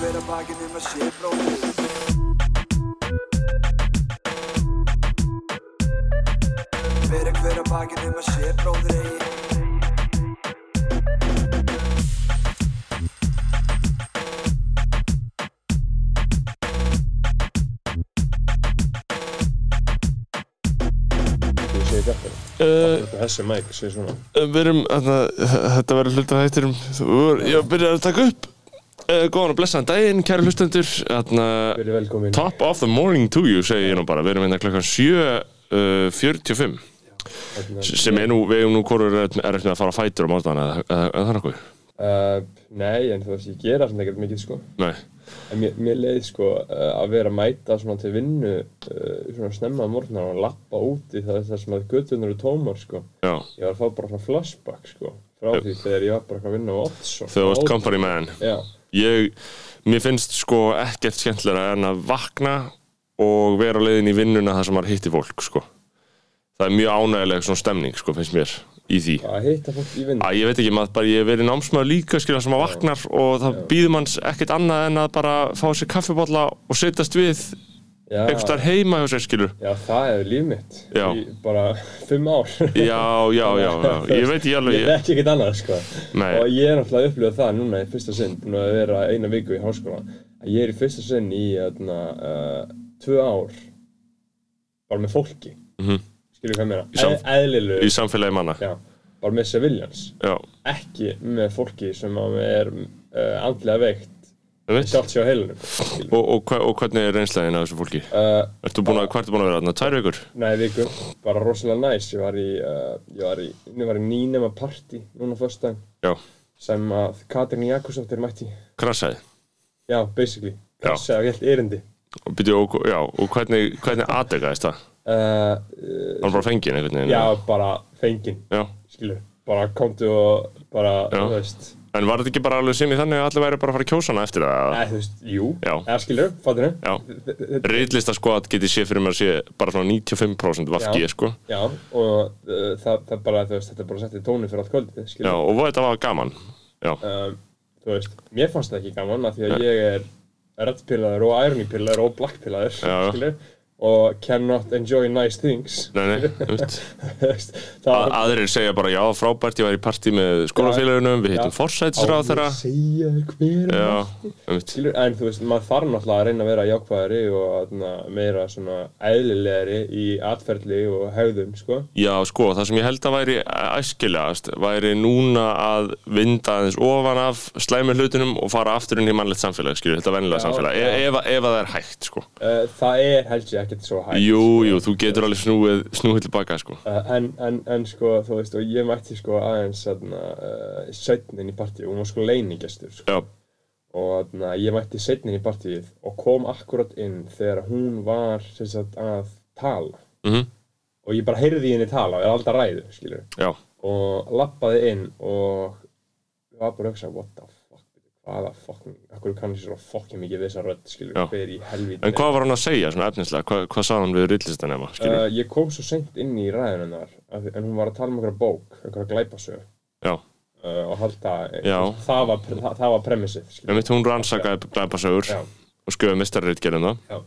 hver að bakinn um að sé bróðir Bera hver að bakinn um að sé bróðir eigi. Uh, Þessi mæk segir svona. við erum, þarna, þetta verður hluta þættirum Ég byrjar að taka upp uh, Góðan og blessaðan daginn, kæru hlustendur. Þarna, Top of the morning to you, segi ég nú bara. Við erum hérna klokkan 7.45 Hérna, sem er nú, við erum nú hvorur er eftir að fara á fætur á mátana eða, það er nokkuð? Uh, Nei, en þú veist, ég gera svona ekkert mikið sko. Nei, En mér, mér leið sko uh, að vera að mæta svona til vinnu svona snemma að morgnar og lappa úti það þar sem að göttunar eru tómar sko. Já, Ég var að fá bara svona flashback sko frá því þegar ég var bara að vinna á Oddsson þegar þú varst company man. Já, Ég, mér finnst sko ekkert skemmtilega en að vakna og vera á leiðin í vinnuna þar sem maður hitti fólk sko. Það er mjög ánægileg svona stemning sko, finnst mér í því. Að hitta fólk í vinnu Æ, ég veit ekki, maður bara, ég hef verið námsmaður líka skilja sem að vaknar og það býður manns ekkert annað en að bara fá sér kaffibotla og setjast við einhvers staðar heima hjá sér skilur já, það er líf mitt Já. í bara fimm ár. Já, já, já, já, ég veit ekki alveg Ég ég, þekki ekkert annað sko. Nei. Og ég er náttúrulega að upplifa það núna í fyrsta sinn Búin að vera eina viku í háskóla Að ég er í fyrsta sinn í öðna, uh, tvö ár Bara með fólki. Mhm. Skilur hvað ég meina? Í sam- Eð- Eðlilegur í samfélagi manna. Já, bara með civilians Já, Ekki með fólki sem að er uh, andlega veikt ég veit Sjálft sér á heilunum og, og, og hvernig er reynslegin af þessu fólki? uh, Ertu búin að, hvað ertu búin að vera þarna? Tvær vikur? Nei, viku, bara rosalega næs. Ég var í, uh, ég var í, ég var í nýnema partí Núna fyrst dag Já, Sem að Katrin Jakobsdóttir mætti. Krassaði? Já, basically. Krassi af helt erindi. Og, byrju, og, já, og hvernig, hvernig aðdegaðist það? uh, uh, Hann bara einhvern veginn? Já, bara fenginn já. Skilur, bara komdu og bara, þú veist En var þetta ekki bara alveg sinni þannig að allir væri bara að fara að kjósa hana eftir það? Nei, þú veist, jú Já. Eða skilur, fattur þau? Já, Reitlista sko að geti sé fyrir mér að sé bara svona 95% vafki Já. sko Já, og uh, það, það bara, veist, þetta er bara settið tóni fyrir allt kvöldið, Já, skilur og þetta var gaman Já, um, Þú veist, mér fannst það ekki gaman af því að ég er reddpillaður og ironypillaður og blackpillaður, Já. skilur og cannot enjoy nice things. Nei, nei, Aðrir segja bara já, frábært, ég var í partí með skólafélagunum, við hittum forsætisráð þeirra segja hver Já, en þú veist, maður þarf náttúrulega að reyna að vera jákvæðari og na, meira svona eðlilegri í atferðli og hegðum, sko. Já, sko, það sem ég held að væri æskilegast væri núna að vinda aðeins ofan af slæmi hlutunum og fara aftur inn í mannlegt samfélag, skilju, þetta vennilega samfélag e ef, ef að það er hægt, sko. Uh, það er held ég ekkert svo hægt. Jú, jú, þú getur alveg snúið, snúið tilbaka, sko Uh, en, en, en sko, þú veist, og ég mætti sko aðeins þarna uh, setnin í partíu, hún var sko leinigestur, sko. Og þarna, ég mætti setnin í partíið og kom akkurat inn þegar hún var, sagt, að tala. mhm, Og ég bara heyrði henni tala og er alltaf ræðu, skilur. já, og lappaði inn og ég var bara að hugsa what the fuck hvaða fucking, akkur kann ég svo fucking mikið við þessa rödd, skilur, Já. hver í helvíti En hvað var hann að segja, svona efnislega? Hvað, hvað sagði hann við rillistanema, skilju? uh, ég kom svo seint inn í ræðun hennar af því- en hún var að tala um einhverja bók einhverja glæpasög Já, uh, og halda, Já. það var, það, það var premissið, skilur mitt hún rannsakaði glæpasögur Já. og skjöði mistarritgerðum það Já.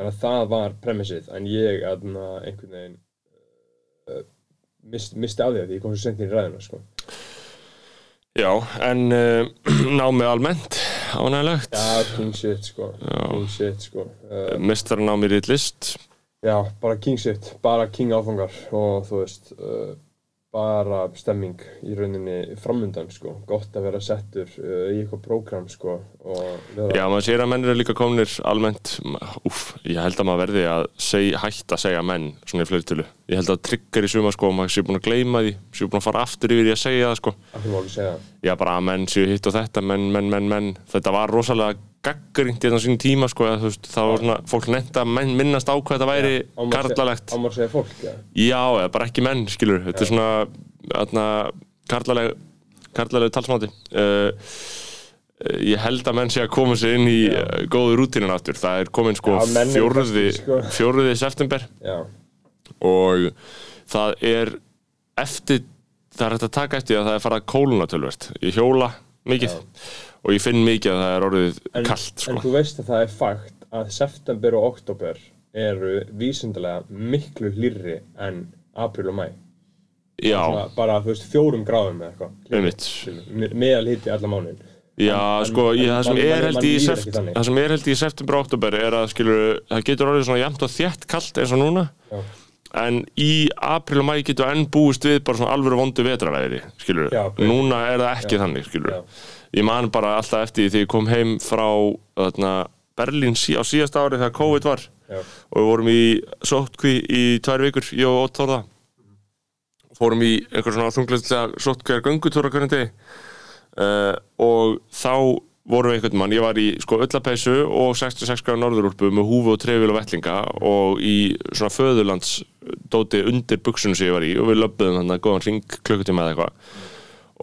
þannig að það var premissið en ég aðna einhvern veginn uh, mist, misti á því að ég kom svo seint inn í ræðuna sko. Já, en uh, námið almennt, ánægilegt já, king shit sko. King shit sko. Uh, Mistarnámið rittlist Já, bara king shit, bara king áfangar og þú veist, uh, bara stemming í rauninni framundan sko, gott að vera settur uh, í eitthvað prógram sko Já, maður sér að menn eru líka komnir almennt Úf, ég held að maður verði að seg, hætta að segja menn svona í fleirtölu. Ég held að trigger í suma sko, maður sé búin að gleyma því sé búin að fara aftur yfir í að segja það sko. Af því má ekki segja það. Já, bara að menn séu hitt og þetta, menn, menn, menn, menn Þetta var rosalega gaggringt í sín tíma sko, eða, veist, þá var svona, fólk nefnt að menn minnast á hvað þetta væri segja- karlalegt. Á maður að segja fólk, já. Já, eða bara ekki menn, skilur. Þetta er svona, þarna, karlaleg karlaleg talsmáti. Uh, Ég held að menn sé að koma sér inn í uh, góðu rútinin aftur. Það er komin sko Já, bestir, sko. fjórði september. Já, og það er eftir það er hægt að taka eftir að það er farað kóluna tölvert Ég hjóla mikið og ég finn mikið að það er orðið en, kallt sko. en þú veist að það er fakt að september og oktober eru vísindalega miklu hlýrri en apríl og mæ já, bara þú veist fjórum gráðum eða eitthvað meðal hiti allan mánuðin já, en- sko en ég, það sem man- man- man þannig. það sem er held í september og oktober er að skilur, það getur orðið svona jæmt og þétt kallt eins og núna. Já. En í apríl og mæ getur enn búist við bara svona alvöru vondu vetravæðri skilur, Já, ok. núna er það ekki Já. þannig skilur, Já. ég man bara alltaf eftir því ég kom heim frá þarna, Berlín sí, á síðasta ári þegar COVID var og við vorum í sótkví í tvær vikur, ég og Ótt Þórða fórum í einhver svona þunglega sótkvíðar göngutúra hvernig degi uh, og þá vorum við einhvern mann, ég var í sko öllapeysu og 66 gráður norðurúlpu með húfu og trefil og vettlinga og í svona föðurlands dóti undir buksunum sem ég var í og við löbbuðum þannig að góðan ring klukkutíma eða eitthvað.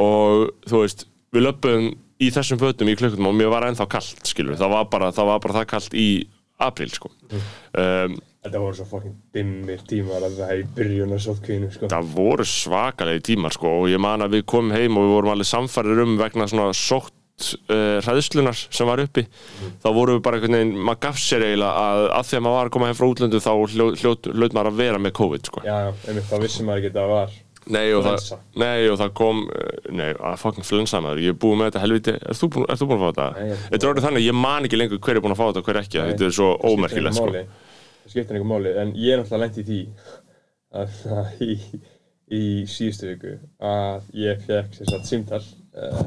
Og þú veist, við löbbuðum í þessum fötum í klukkutíma og mér var ennþá kallt skilur, það var bara það, var bara það kallt í apríl sko. Um, Þetta voru svo fokkin dimmir tímar að það er í byrjunar sótkvínu sko. það voru svakalegi tímar sko og ég man að við komum heim og við vorum alveg samfærir um vegna svona sótt uh, hræðslunar sem var uppi þá vorum við bara einhvern veginn, maður gaf sér eiginlega að að því að maður var að koma heim frá útlöndu þá hljóð maður að vera með COVID sko. Já, einmitt, þá vissi maður ekki að það var nei, og það, nei og það kom uh, nei, að fucking flensa maður, ég er búið með þetta helviti. Er þú búin, er þú búin að fá þetta? Þetta er orðið þannig, ég man ekki lengur hver er búin að fá þetta og hver ekki, Nei, þetta er svo ómerkilegt sko. Það skiptir einhver máli, en ég er náttúrulega lent í því að, að í, í síðustu viku að ég fekk sem sagt símtal uh,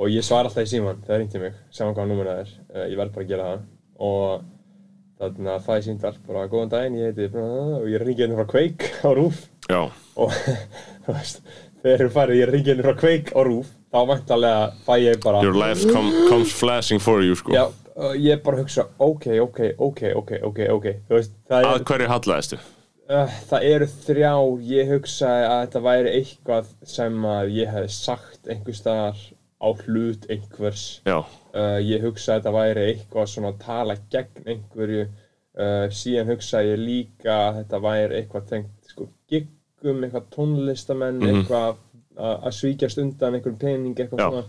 og ég svar alltaf í síman þegar ringti mig, saman hvaða númer það er. Ég verð bara að gera það. Og þannig að það er símtal, bara góðan daginn ég heiti og ég ringi henni frá Quake á Rúf já, og þegar þú farið ég ringi henni frá Quake á Rúf þá væntalega fæ ég bara your life com, comes flashing for you sko. Já, ég bara hugsa, ok, ok, ok, ok, ok, ok, veist, það að er, hverju hallaðistu? uh, það eru þrjár, ég hugsaði að þetta væri eitthvað sem að ég hefði sagt einhvers staðar á hlut einhvers, uh, ég hugsaði að þetta væri eitthvað svona að tala gegn einhverju, uh, síðan hugsaði ég líka að þetta væri eitthvað tengt, sko, giggum, eitthvað tónlistamenn, Mhm. eitthvað að, að svíkjast undan einhverjum pening, eitthvað Já. svona,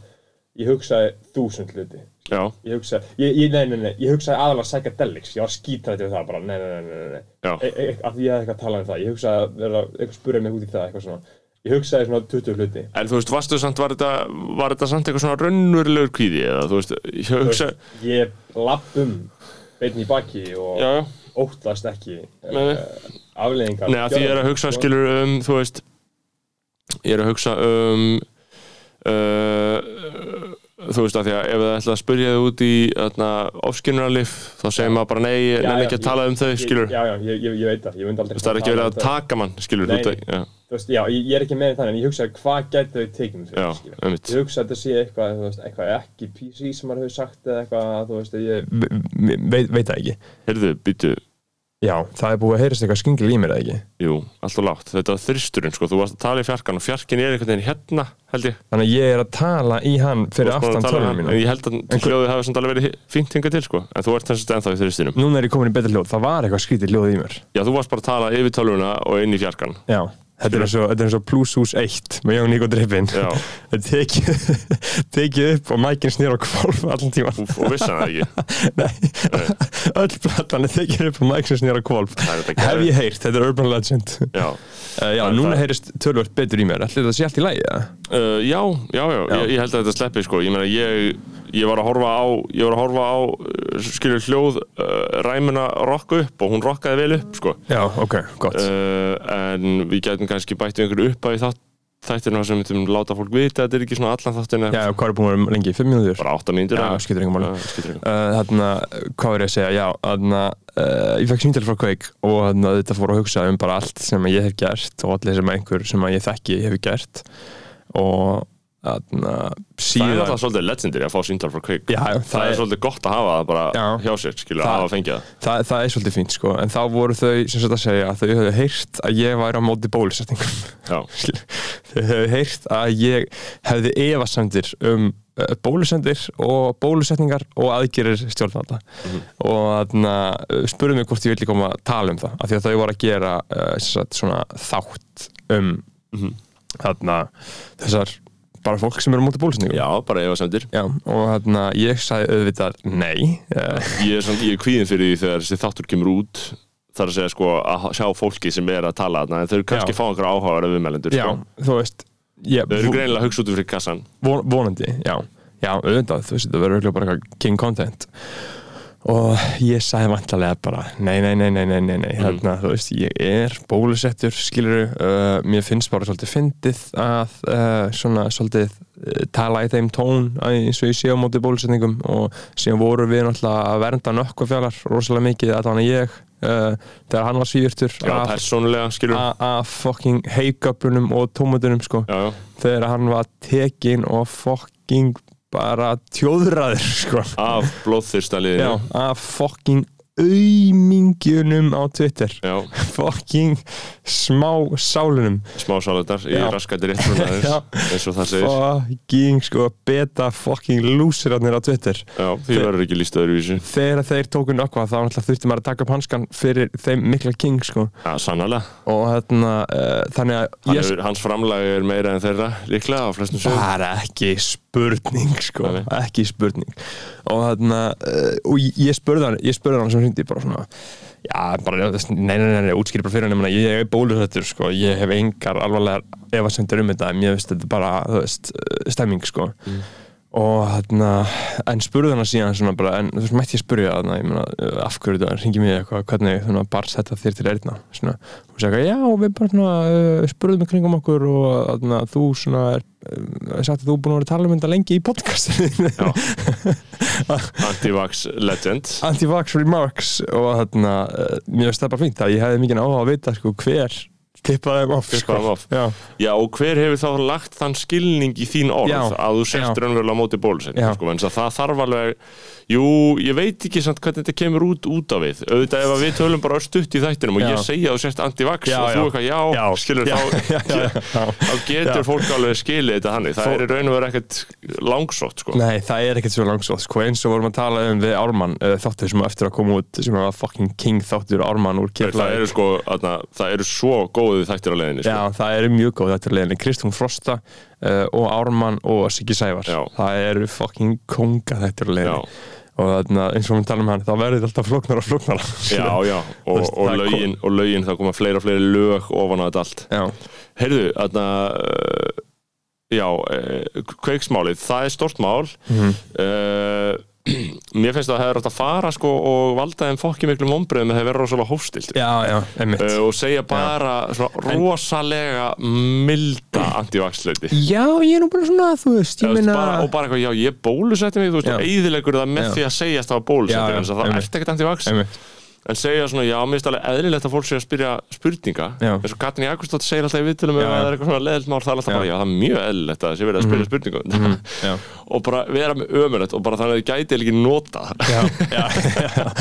ég hugsaði þúsund hluti. já, Ég hugsaði, nei, nei, nei, ég hugsaði aðalega psychedelics, ég var skítrættið við það bara, nei, nei, nei, nei, nei, e, e, því ég hefði eitthvað að tala um það, ég hugsaði að vera, eitthvað spurði mig út í það, eitthvað svona, ég hugsaði svona 20 hluti. En þú veist, varstu samt, var þetta, var þetta samt eitthvað svona raunverulegur kvíði eða þú veist, ég Þú hugsa, veist, Ég lapp um beinni í baki og já, óttast ekki Nei, nei. uh, afleðingar. Nei, að því ég er að hugsa, skilur um, þú veist, ég er að hugsa um, uh, þú veist, að því að ef það ætla að spyrja þig út í ofskinnarlif, þá segir maður bara nei, já, ekki að tala um þau, skilur, Já, já, ég, ég, ég veit það, ég myndi aldrei þú veist, það er ekki verið að taka mann, skilur, Nei, út já, Þú veist, já, ég, ég er ekki með þannig, en ég hugsaði hvað gæti þau tekið mig fyrir, já, skilur. einmitt, Ég hugsa að þetta sé eitthvað, þú veist, eitthvað ekki PC sem maður hefur sagt eða eitthvað, þú veist, ég... veit, veit það ekki. Heyrðu, býtu, Já, það er búið að heyrast eitthvað skingil í mér eða ekki? Jú, alltaf lágt, þetta var þristurinn, sko, þú varst að tala í fjarkan og fjarkin er einhvern veginn hérna, held ég, Þannig að ég er að tala í hann fyrir aftan um hann, mínu en ég held að hljóðið hafi samt alveg verið fínt hingað til, sko, en þú ert þess að ennþá í þristinum. Núna er ég komin í betra hljóð, það var eitthvað skrítið hljóð í mér. Já, þú varst bara að tala yfir tölvuna og inn í fjarkan. Já, þetta er eins og, og Bluetooth 1 með Jón Níko Drippin. Já, Þetta tekið, tekið upp og mækinn snýr á kvolf allan tíma og, og vissan það ekki. Nei, öll platan er tekið upp og mækinn snýr á kvolf Hef ég heyrt, þetta er Urban Legend. Uh, Já, Já, er núna það. heyrist tölvöld betur í mér. Þetta sé allt í lagi, eða? uh, já, já, já, Já. Ég, ég held að þetta sleppi, sko. Ég meina, ég, ég var að horfa á, ég var að horfa á, skilur hljóð uh, ræmuna rokka upp og hún rokkaði vel upp, sko. Já, ok, gott Uh, en við gætum kannski bætt við einhverju upp að þættina sem við láta fólk vita að þetta er ekki svona allan þáttina. Já, hvað er búin að vera lengi? 5 minútur? Bara 8 mínútur. Já. Já, skiptir engu. Uh, þarna, hvað er ég að segja, já, þarna, uh, ég fekk síntal frá Quake og þarna, þetta fór að hugsa um bara allt sem ég hef gert og allir sem einhver sem ég þekki hefur gert og þarna, Það er síðan alltaf svolítið legendir að fá síndal frá. Já, það, það er svolítið gott að hafa það bara Já. hjá sér, skilur, Það- að hafa fengið það. það, það er svolítið fínt sko, en þá voru þau sem sagt að segja að þau hefðu heyrt að ég væri á móti bólusetningum þau hefðu heyrt að ég hefði efasendir um uh, bólusendir og bólusetningar og aðgerir stjórnvalda og þarna uh, spurðu mig hvort ég villi koma að tala um það af því að þau voru að gera sem sagt, svona þátt um Mhm. þarna þessar bara fólk sem eru á móti bólusetningum. Já, bara efasemdir. Já, og hérna ég sagði auðvitað nei. Ég er, svona, ég er kvíðin fyrir því þegar þessi þáttur kemur út þar að segja sko að sjá fólki sem er að tala þarna en þau eru kannski Já. fá einhverja áhugaður af viðmælendur Já, sko. þú veist ég, Þau eru greinilega að hugsa út fyrir kassan. Von, vonandi, já, já, auðvitað þú veist, það verður auðvitað bara eitthvað king content og ég sagði vantarlega bara, nei, nei, nei, nei, nei, nei, nei hérna, þú veist, ég er bólusettur skilur, uh, mér finnst bara svolítið fyndið að uh, svona svolítið uh, tala í þeim tón að eins og ég sé á móti bólusetningum. Og síðan voru við náttúrulega að vernda nökkvafjallar rosalega mikið, að hann ég uh, þegar hann var af af fucking heigöpunum og tómatunum sko. Já, já, þegar hann var tekin og fucking bara tjóðraður sko. af blóðþyrstaliðinu af fucking aumingjunum á Twitter. Fucking smá sálunum smásáletar í Já. raskætti Já. eins og það segir. Fucking sko beta fucking lúsirarnir á Twitter. Já, því verður ekki líst öðruvísi. Þegar þeir tóku nökkva þá þurfti maður að taka upp hanskan fyrir þeim mikla king sko. Já, sannlega og þarna uh, þannig að ég hefur, Hans framlag er meira en þeirra líklega á flestum sögum bara ekki spurning sko, nei. ekki spurning. Og þarna uh, og ég- ég spurði hann, ég spurði hann sem hindi bara svona já, bara, nei, nei, nei, nei útskýri bara fyrir hann, ég ég er bólusettur sko, ég hef engar alvarlegar efasendur um þetta, en mér veist þetta er bara, þú veist, stemming sko og þarna, en spurði hann síðan svona bara, en þú veist, mætti ég spurja þarna, ég meina, uh, af hverju þetta, ringi mig eitthvað, hvernig, svona, barst þetta þér til erðna, svona, og segja, já, við bara svona, uh, spurðum í kringum okkur og þarna, þú svona, er, uh, sagt að þú búin að vera að tala þetta lengi í podcastinu, Já. Antivax legend. Anti-vax remarks og þarna, uh, mér veist það bara fínt að ég hefði mikið áhuga að vita, sko, hver tippaði þeim off, þeim off. já, Já, og hver hefur þá lagt þann skilning í þín orð Já. að þú Já. raunverulega á móti bólusetning Já. sko, en það þarf alveg Jú, ég veit ekki samt hvernig þetta kemur út út af við. Auðvitað ef við tölum bara stutt í þættinum og ég segja að þú sért anti-vax og þú eitthvað já, skilur þá, þá getur fólk alveg skilið þetta hannig það Fó- er í raun og verið ekkert langsótt sko. Nei, það er ekkert svo langsótt sko, eins og vorum að tala um við Ármann uh, þáttur sem eftir að koma út sem var fucking king þáttur Ármann úr það Það góðið þættir á leiðinni sko. Já, það eru mjög góð þáttur leiðinni Kristún Frosta uh, og Ármann og Siggi Sævar Já. það eru fucking konga þáttur Já. leiðinni og þarna, eins og við talum um hann þá verður alltaf flóknar og flóknar Já, já, og, veist, og, það lögin, og lögin það koma fleiri og fleiri lög ofan á þetta allt Já, Heyrðu, þarna uh, Já, uh, kveiksmálið Það er stort mál Mhm. uh, Mér finnst að það hefur átt að fara sko, og valda þeim fokki miklu mombriðum að það verið rosalega hófstilt uh, og segja bara rosalega milda antivaxleiti Já, ég er nú bara svona, þú veist, ég meina bara, og bara eitthvað, já ég bólusetti mig þú veist, og eyðilegur það með Já. því að segjast var bólusetti, en það ert ekkert antivax? Einmitt, en segja svona, já, mér finnst alveg eðlilegt að fólk sé að spyrja spurninga. Eins og Katrin Jakobsdóttir segir alltaf í viðtölum ef það er eitthvað svona leðilt mál, það er alltaf Já. bara, já, það er mjög eðlilegt að það sé verið að spyrja spurningum. Já. Og bara vera með ömulegt og bara þannig að þið gæti ekki nota. Já, já,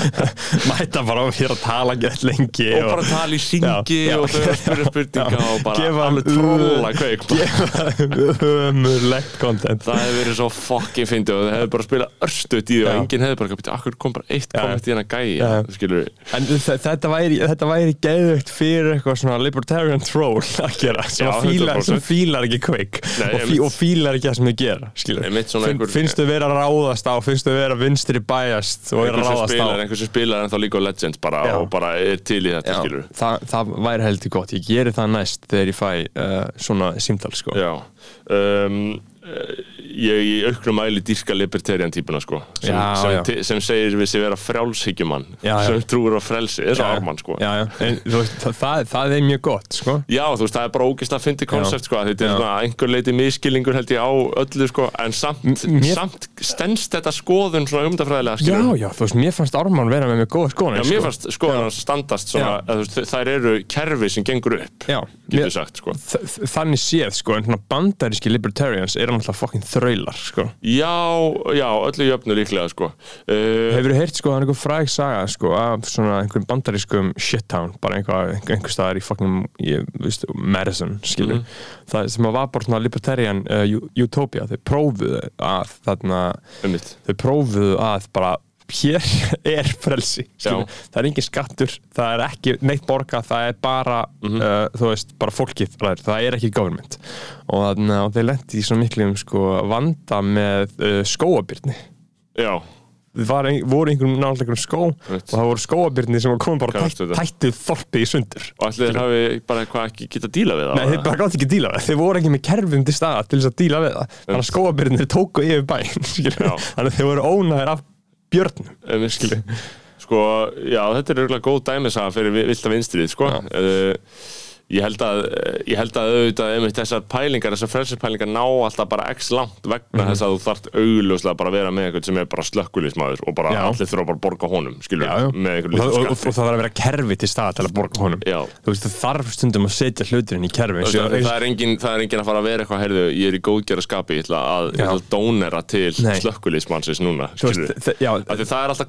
Mæta bara á hér að tala gett lengi og bara tala í syngi og þau að spyrja spurninga og bara alveg tróla kveik. Gefa ömurlegt content. Það hefði verið svo fucking fyndið og þau hefði bara spilað örstuðt í því og enginn hefði bara akkur kom bara eitt komment í hennar Já. skilur En þe- þetta væri, þetta væri geðvögt fyrir eitthvað svona libertarian troll að gera sem, Já, að fílar, 100%. sem fílar ekki quick Nei, og, fí, og fílar ekki það sem þau gera einhver- finnst þau vera að ráðast á finnst þau vera vinstri biased og vera að ráðast á spilar, einhver sem spilar ennþá líka Legends bara Já. og bara er til í þetta, Já, það, það væri heldur gott, ég geri það næst þegar ég fæ uh, svona símtal sko. Já um, Ég í auknum mæli dýrka libertarian típuna sko sem, Já, sem, já. ti- sem segir við sig vera frjálshyggjumann Já, já. sem trúur á frelsi, Já, Ármann sko já, já. En, veist, það, það, það er mjög gott sko. Já, þú veist, það er bara ógist að fyndi koncept sko, þetta er Já. svona einhver leiti miskilningur held ég á öllu sko, en samt, mér- samt stendst þetta skoðun svona umdafræðilega Já, skilur já, þú veist, mér fannst Ármann vera með mjög góða skoðanir Já, mér sko. fannst skoðun standast svona, Já. veist, þær eru kerfi sem gengur upp Já, getur mér- sagt sko Þannig séð, sko, en svona bandaríski libertarians eru náttúrulega þraular, sko. Já, já, öllu jöfnu líklega sko. Uh, Hefur þú heyrt, sko, það er einhver fræg saga, sko, af svona einhverjum bandarískum shittown, bara einhver, einhver staðar í fucking, ég, veist, Madison, skilur Það sem var bara svona libertarian uh, u- utopia, þau prófuðu að, þarna, þau prófuðu að bara hér er frelsi það er engin skattur, það er ekki neitt borga, það er bara Mhm. uh, þú veist, bara fólkið það er ekki government. Og, þarna, og þeir lendi í svo miklum sko, vanda með uh, skóabyrni Já, ein, voru einhverjum náttúrulega skó Veit. og það voru skóabyrni sem var komin bara tætt, tættið þorpið í sundur. Og allir hafi bara eitthvað ekki getað díla við það Nei, þeir bara gátt ekki að díla við það, þeir voru ekki með kerfum til staða til þess að díla við það. Þannig að skóabyrnir tóku yfir bæn þannig að þeir voru ónæðir af björnum Um, Skilu. Sko, já, þetta er auðvitað góð dæmisaga fyrir vi- vilda vinstrið, sko. Uh, ég held að, ég held að auðvitað einmitt þessar pælingar, þessar frelsipælingar ná alltaf bara x langt vegna þess að þú þarft augljóslega bara að vera með einhvern sem er bara slökkulismæður og bara Já. allir þurfa bara að borga honum, skilur, Já, já. með og, einhvern það- og, og, og skatti. það þarf að vera kerfi til staða til að borga honum Já. þú veist það þarf stundum að setja hluturinn í kerfi og- það, það, er engin, það er engin að fara að vera eitthvað, heyrðu, ég er í góðgerra skapi, ég ætla að, að dónera til slökkulismannsins núna, skilur. því það er alltaf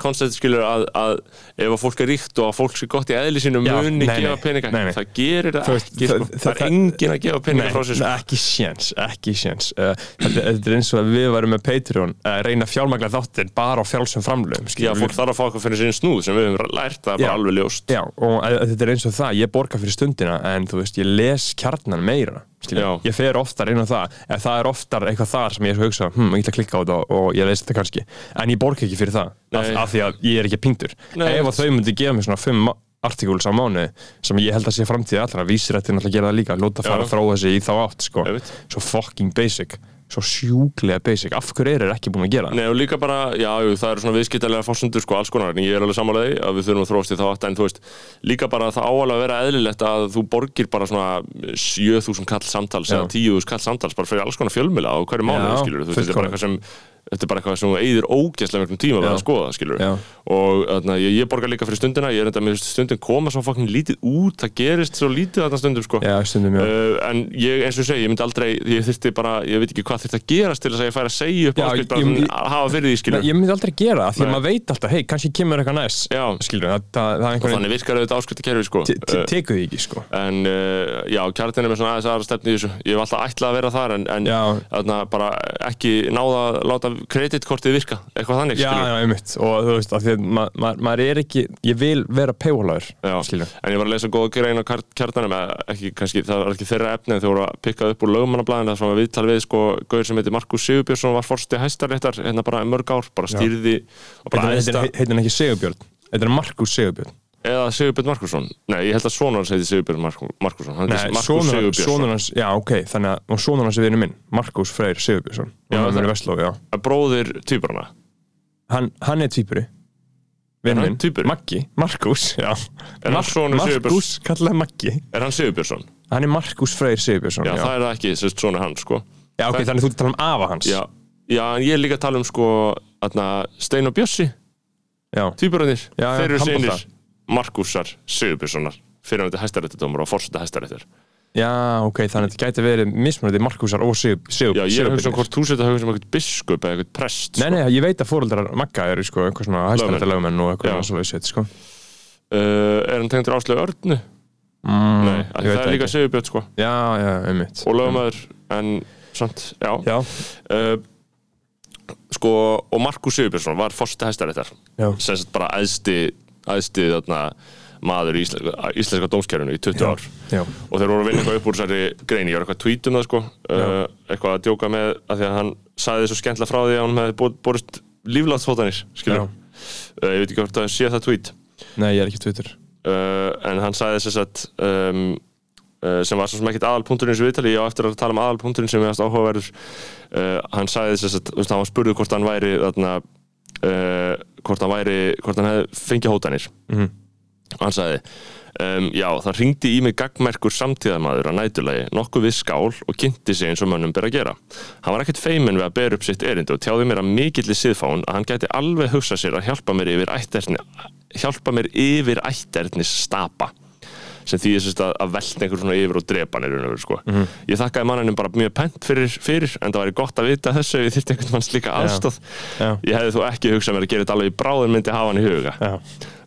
það það veist, það- það, það- er engin að gefa peninga Nei, frá sér, sko. ekki séns, ekki séns. Uh, þetta, þetta er eins og að við varum með Patreon að reyna að fjármagla þáttin bara á fjálsum framlöfum Já, fólk þarf að fá eitthvað fyrir sín snúð sem við höfum lært, það bara alveg ljóst. Já, og að, að þetta er eins og það, ég borga fyrir stundina en þú veist, ég les kjarnan meira ég fer oftar inn á það ef það er oftar eitthvað þar sem ég er svo hugsa hm, ég ætla að klikka á þetta og, ég veist þetta kannski. En ég borga ekki fyrir það, af, af því að ég er ekki pingdur, Nei. ef þau myndi gefa mér svona fimm artíkuls á mánu sem ég held að sé framtíði allra, vísir þetta náttúrulega að gera það líka lóta fara að þróa sig í þá átt sko. Veit. svo fucking basic svo sjúklega basic, af hverju er þeir ekki búin að gera það? Nei, og líka bara, já, það eru svona viðskiptalega fórsundur, sko, alls konar, en ég er alveg sammálaði að við þurfum að þróast í þá átt, en þú veist, líka bara það áalega að vera eðlilegt að þú borgir bara svona 7000 kall samtals Já. eða 10.000 kall samtals bara fyrir alls konar fjölmila á hverju mánuði, skilur, þú veist, þetta er bara eitthvað sem þetta er bara eitthvað sem þú eigðir ógeðslega mjög tíma við Já. að skoða, skilur Já. og þarna, ég, ég borgar líka fyrir stundina ég er enda með stundin koma svo fucking lítið út það gerist svo lítið þarna stundum sko. Já, stundum já. Uh, en ég, eins og segi, ég myndi aldrei ég þyrfti bara, ég veit ekki hvað þyrfti að gerast til þess að ég færi að segja upp ég- að hafa fyrir því, skilur ég myndi aldrei gera það, því að maður veit alltaf hei, kannski kemur eitthvað næst skilur, það, það, það er einhvern þannig þar kreditkortið virka, eitthvað þannig Já, já, einmitt. Og þú veist, af því að ma ma maður er ekki ég vil vera skilur en ég var að lesa góða grein á kjar- kjarnanum eða ekki, kannski, það var ekki þeirra efni en þau voru að pikkað upp úr lögmannablaðin það sem var viðtal við sko, gauður sem heitir Markus Sigurbjörnsson var forsti hæstaréttar hérna bara í mörg ár, bara stýrði heitir heitir hann ekki Sigurbjörn? Þetta er Markus Sigurbjörn eða Sigurbjörn Markusson nei, ég held að sonur hans heiti Sigurbjörn Mark, Markusson hann Nei, heitir Markus Sigurbjörnsson. hans, já ok þannig að, og sonur hans er vinur minn Markus Freyr Sigurbjörnsson. Já bróðir týpurana hann, hann er vinur hann minn? Maggi, Markus, Markus, kallaði Maggi. Er hann Sigurbjörnsson? hann er Markus Freyr Sigurbjörnsson Já, já, það er ekki, sérst sonur hans sko. Já ok, þannig að þú að tala um afa hans. Já, já, en ég er líka að tala um sko atna, Stein og Bjössi, já, þeir eru sinir Markusar Sigurbjörnssonar fyrir hann til hæstaréttadómar og forseta hæstaréttar. Já, ok, þannig að þetta gæti verið mismunandi Markusar og Sigur, Sigur, Já, ég er að hugsa hvort þú setja hugsa um eitthvað biskup eða eitthvað prest Nei, nei, ég veit að fóreldrar Magga eru sko eitthvað svona hæstaréttar lögmenn og eitthvað svona svolítið sko. Uh, Er hann tengdur áslögu örnu? mm, Nei, það er líka. Sigurbjörn sko. Já, já, einmitt. Og lögmaður en samt, já, Já, Uh, sko, og Markus Sigurbjörnsson var forseta hæstaréttar. Já, sem bara æðsti æðsti þarna maður í íslenska, íslenska dómskerfinu í 20 ár. já, og þeir voru að vinna eitthvað upp úr þessari greini ég var eitthvað að tweeta um það sko. Uh, eitthvað að djóka með að því að hann sagði svo skemmtilega frá því að hann hefði bor- borist líflátsfótanir skilur Já. uh, ég veit ekki hvort að sé það tweet. Nei, ég er ekki tvittur uh, en hann sagði þess að um, sem var svo sem ekkert aðalpunkturinn sem viðtali, ég á eftir að tala um aðalpunkturinn sem er áhugaverður. Uh, hann sagði þess að, hann var spurður uh, hvort hann væri, hvort hann hefði fengið hótanir. Mhm. og hann sagði um, já, það ringdi í mig gagmerkur samtíðarmaður að nætulagi, nokkuð við skál og kynnti sig eins og mönnum ber að gera. Hann var ekkert feiminn við að bera upp sitt erindi og tjáði mér að mikilli siðfáun að hann gæti alveg hugsað sér að hjálpa mér yfir ætterni hjálpa mér yfir ætternis stapa sem því að, að velta einhver svona yfir og drepa hann í raun og veru sko. Mhm. ég þakkaði mannanum bara mjög pent fyrir, fyrir en það væri gott að vita þessu ef ég þyrfti einhvern mann slíka aðstóð ég hefði þó ekki hugsað mér að gera þetta alveg í bráðin myndi hafa hann í huga. Já,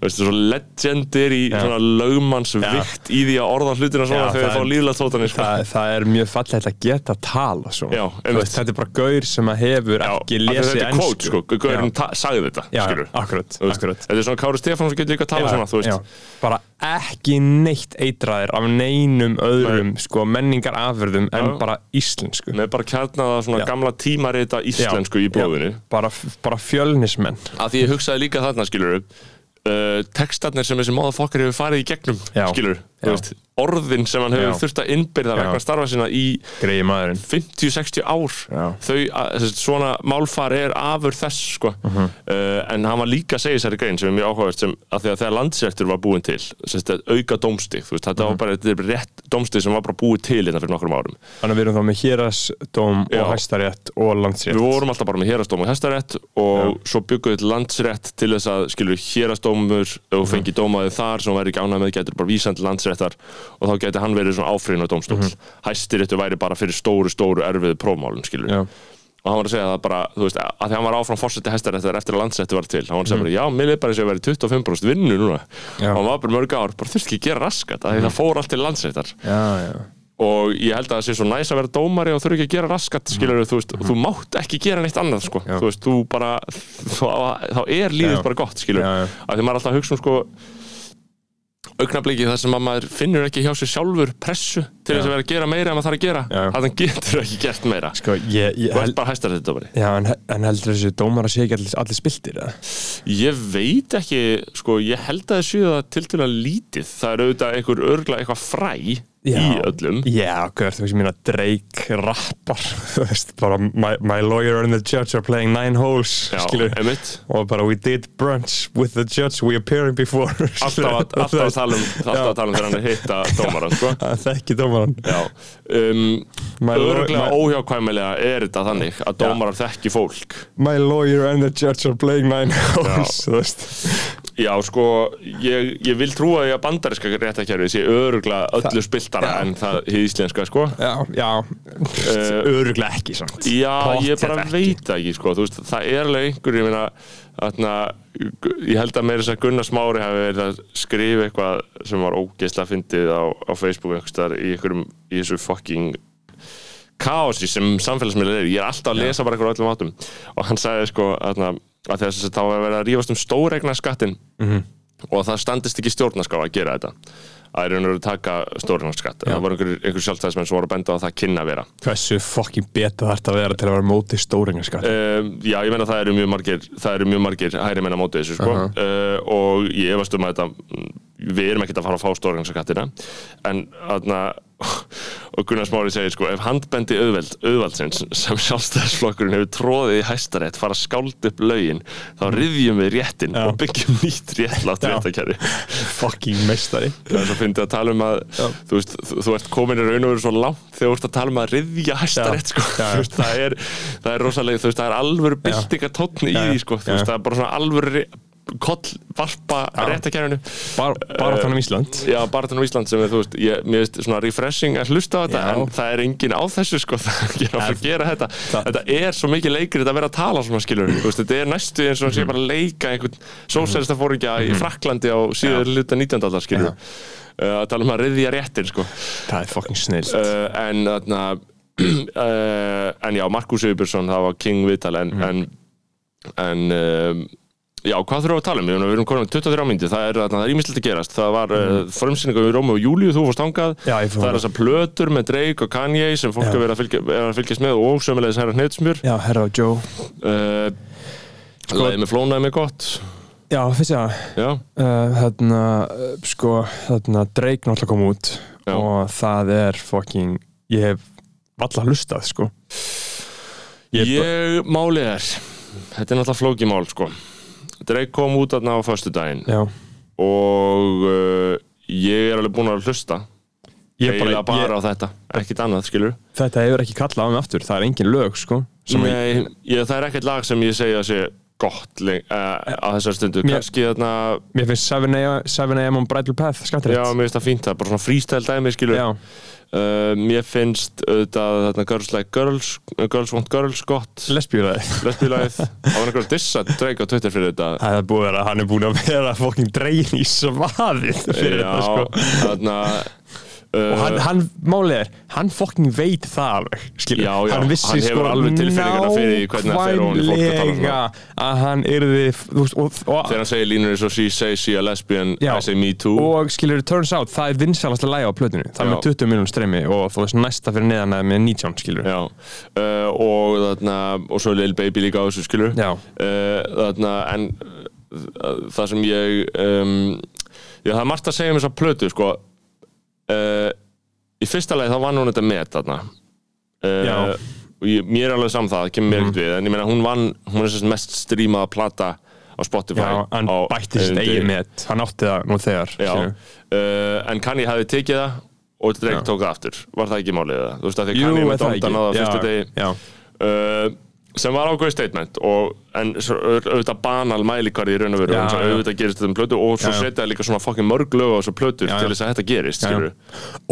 veistu, svo legendir í svona lögmannsvikt í því að orða hlutina svona þegar það fá líflega tótanir sko. það, það er mjög fallegt að geta tala svona. Veist, þetta er bara gaur sem að hefur Já, ekki lesið þetta er quote, sko, Gaurinn sagði þetta, Já, akkurat, veist, akkurat. Þetta er svona Kári Stefán sem getur líka að tala svona, já. bara ekki neitt eitraðir af neinum öðrum sko, menningar afurðum en bara íslensku. Með bara kjarnaða svona gamla tímarita íslensku í blóðinu. Bara, bara fjölnismenn. Því ég hugsaði líka þarna skilur uh, textarnir sem þessi móðafokkar hefur farið í gegnum Já. skilur, Já. veist, orðin sem hann hefur Já. þurft að innbyrða Já. vegna starfa sinna í greiði maðurinn 50-60 ár Já. þau, að, svona málfar er afur þess sko. Mhm. uh, en hann var líka að segja þessari grein sem er mjög áhugavert sem að því að þegar landsréttur var búin til sérst, auka þú veist, Mhm. þetta var bara þetta er bara rétt dómstig sem var bara búið til hérna fyrir nokkrum árum þannig að við erum þá með hérasdóm Já. og hæstarétt og landsrétt Við vorum alltaf bara með hérastóm og hestarétt og svo byggum við landsrétt til þess að skilur hérastómur og fengi dómaði þar sem væri ekki ánægð með getur bara vísað til landsréttar og þá getur hann verið svona áfriðin á dómstól mm hæstiréttu væri bara fyrir stóru, stóru erfiðu prófmálun skilur Já. og hann var að segja það bara, þú veist, að því hann var áfram fórseti hæstaréttar eftir að landsréttu var til hann var að segja bara, já, mér er bara og ég væri 25% vinnu núna Já. og hann var bara mörg ár, bara þurfti ekki að gera raskat að því það fór allt til landsréttar já, já. og ég held að það sé svo næs að vera dómari og þurfi ekki að gera raskat skilur þú veist, þú mátt ekki gera neitt annað sko. Þú veist, þú bara þá, þá er lífið Já. bara gott skilur Já, já. að því maður er alltaf að hugsa um sko augnabliki þar sem að maður finnur ekki hjá sér sjálfur pressu til þess að vera að gera meira en maður þarf að gera. Já. að hann getur ekki gert meira. Sko, ég, ég þú held ert bara hæstar þetta dómari Já, en, en heldur þessi dómar að sé ekki allir, allir spiltir eða? ég veit ekki, sko, ég held að þessu það til til að lítið. Það er auðvitað einhver örgla eitthvað fræ í öllum. Já, gör, þú veist, ég meina Drake rappar, þú veist, bara my, my lawyer and the judge are playing nine holes, Já, skilur einmitt. Og bara we did brunch with the judge we appearing before alltaf að, alltaf að tala um alltaf að tala um þegar hann er hitta dómaran sko. Það þekki dómaran Já, um, My law- örglega my- óhjákvæmilega er þetta þannig að dómarar þekki fólk. My lawyer and the judge are playing nine holes, þú veist Já, sko, ég, ég vil trúa því að bandariska réttakerfi sé örglega öllu spiltara Já. en það hið íslenska, sko. Já, já, Eh, öruglega ekki samt. Já, ég Pottþétt bara ekki. veit ekki, sko, þú veist, það er alveg einhver, ég meina, þarna, ég held að meira þess að Gunnar Smári hafi verið að skrifa eitthvað sem var ógeðslega fyndið á, á Facebook staðar í einhverjum, í þessu fucking kaosi sem samfélagsmiðlar eru, ég er alltaf að lesa bara eitthvað á öllum áttum. Og hann sagði sko þarna, að þess að þá var verið að rífast um stóregna skattin og það standist ekki stjórnarská að gera þetta. Að er einhverju að taka stóregna skatt það voru einhverjur einhver sjálfstæðismenn sem voru að benda á að það kynna að vera. Hversu fokkin beta þarf þetta að vera til að vera móti stóringaskatt Um, já, ég meina það eru mjög margir það eru mjög margir hæri menn á móti þessu sko. uh, og ég efast um að þetta mm, við erum ekkert að fara að fá stórgangsakattina en aðna og Gunnar Smári segir sko ef handbendi auðveld, auðvaldsins sem sjálfstæðisflokkurinn hefur tróðið í hæstarétt fara að skálda upp lögin þá riðjum við réttin Já. og byggjum nýtt réttlátt Já. réttakæri Fokkin meistari. Það er svo fyndið að tala um að þú, veist, þú, þú ert komin í raun og veru svo langt þegar þú ert að tala um að riðja hæstarétt sko. Það, er, það er rosalega það er alvöru byltingatónn í því sko. Það er bara svona alvöru koll varpa réttakærinu Bar, Bara þannig um Ísland Já, bara þannig á Ísland sem er, þú veist, ég, mér veist svona refreshing að hlusta á þetta Já. en það er engin á þessu sko það er að gera þetta það- þetta er svo mikið leikrið að vera að tala svona skilur þú veist, þetta er næstu eins og Mhm. sé bara leika einhvern sósælista fóringja í Fraklandi á síður hluta 19. aldar skilur uh, að tala um að riðja réttin sko Það er fokkin snill uh, en þarna uh, en já, Markus Sigurbjörnsson það var King Vital en, Mhm. en, en um, já, hvað þurfum við að tala um? Við erum- með 23 myndi, það er, er ímislegt að gerast. Það var uh, frumsýningu við Rómi og Júliu, þú fórst hangað það er þangað. þessar plötur með Drake og Kanye sem fólk er að, fylgja, er að fylgjast með og sömulegis herra hneidsmjör Já, herra og Joe. Uh, Sko- Læði með flónaði með gott. Já, finnst ég það Já, uh, Þarna, uh, sko, þarna Drake náttúrulega kom út Já. og það er fokkin Ég hef valla hlustað, sko. Ég, Ég málið er þetta er náttúrulega flókið mál sko Drake kom út þarna á föstudaginn. Já, og uh, ég er alveg búinn að hlusta. Ég eiginlega bara, ég, á þetta, ekkit annað skilur Þetta hefur ekki kallað á mig aftur. Það er engin lög, sko sem að- Nei, ég, það er ekkert lag sem ég segja að sé gott uh, á þessar stundu. Mér- kannski þarna, Mér finnst 7am 7 on Bridal Path já, mér finnst það fínt. Það er bara svona freestyle dæmi skilur Já, uh, mér finnst auðvitað þarna Girls Like Girls Girls Want Girls gott. Lesbílaði lesbílæð það var einhver að dissa Drake á Twitter fyrir þetta. Það er búið að vera, hann er búin að vera fokking dregin í svaðið fyrir já, þetta sko. þarna og hann, hann málið er, hann fokking veit það alveg, skilur, Já, já, hann vissi hann sko að svona. nákvæmlega að hann þú veist, og, og, þegar hann segir línur eins og she say she a lesbian Já. I say me too. Og skilur, turns out, það er vinsalasta lægi á plötinu, það er með 20 miljonum streymi og þú veist, næsta fyrir neðan með 19 skilur, uh, og þarna og svo Lil Baby líka á þessu skilur uh, þarna en uh, það sem ég um, já það er margt að segja um þessa plötu sko uh, í fyrsta leið þá vann hún þetta met þarna. Uh, og ég, mér er alveg saman það, það kemur mér ekkert við en ég meina hún vann, hún er þess mest strímaða plata á Spotify já, hann á bætti sitt einum eigin met. Hann átti það nú þegar Já, uh, en Kanye hefði tekið það og Drake Já. tók það aftur. Var það ekki málið það? Þú veist að því Kanye er með það náða á Já, fyrstu degi sem var ákveð statement og, en auðvitað banal mælikvarði í raun og veru og auðvitað gerist þetta um plötu og svo setja líka svona fokkin mörg lög á þessu já. til þess að þetta gerist Já, já.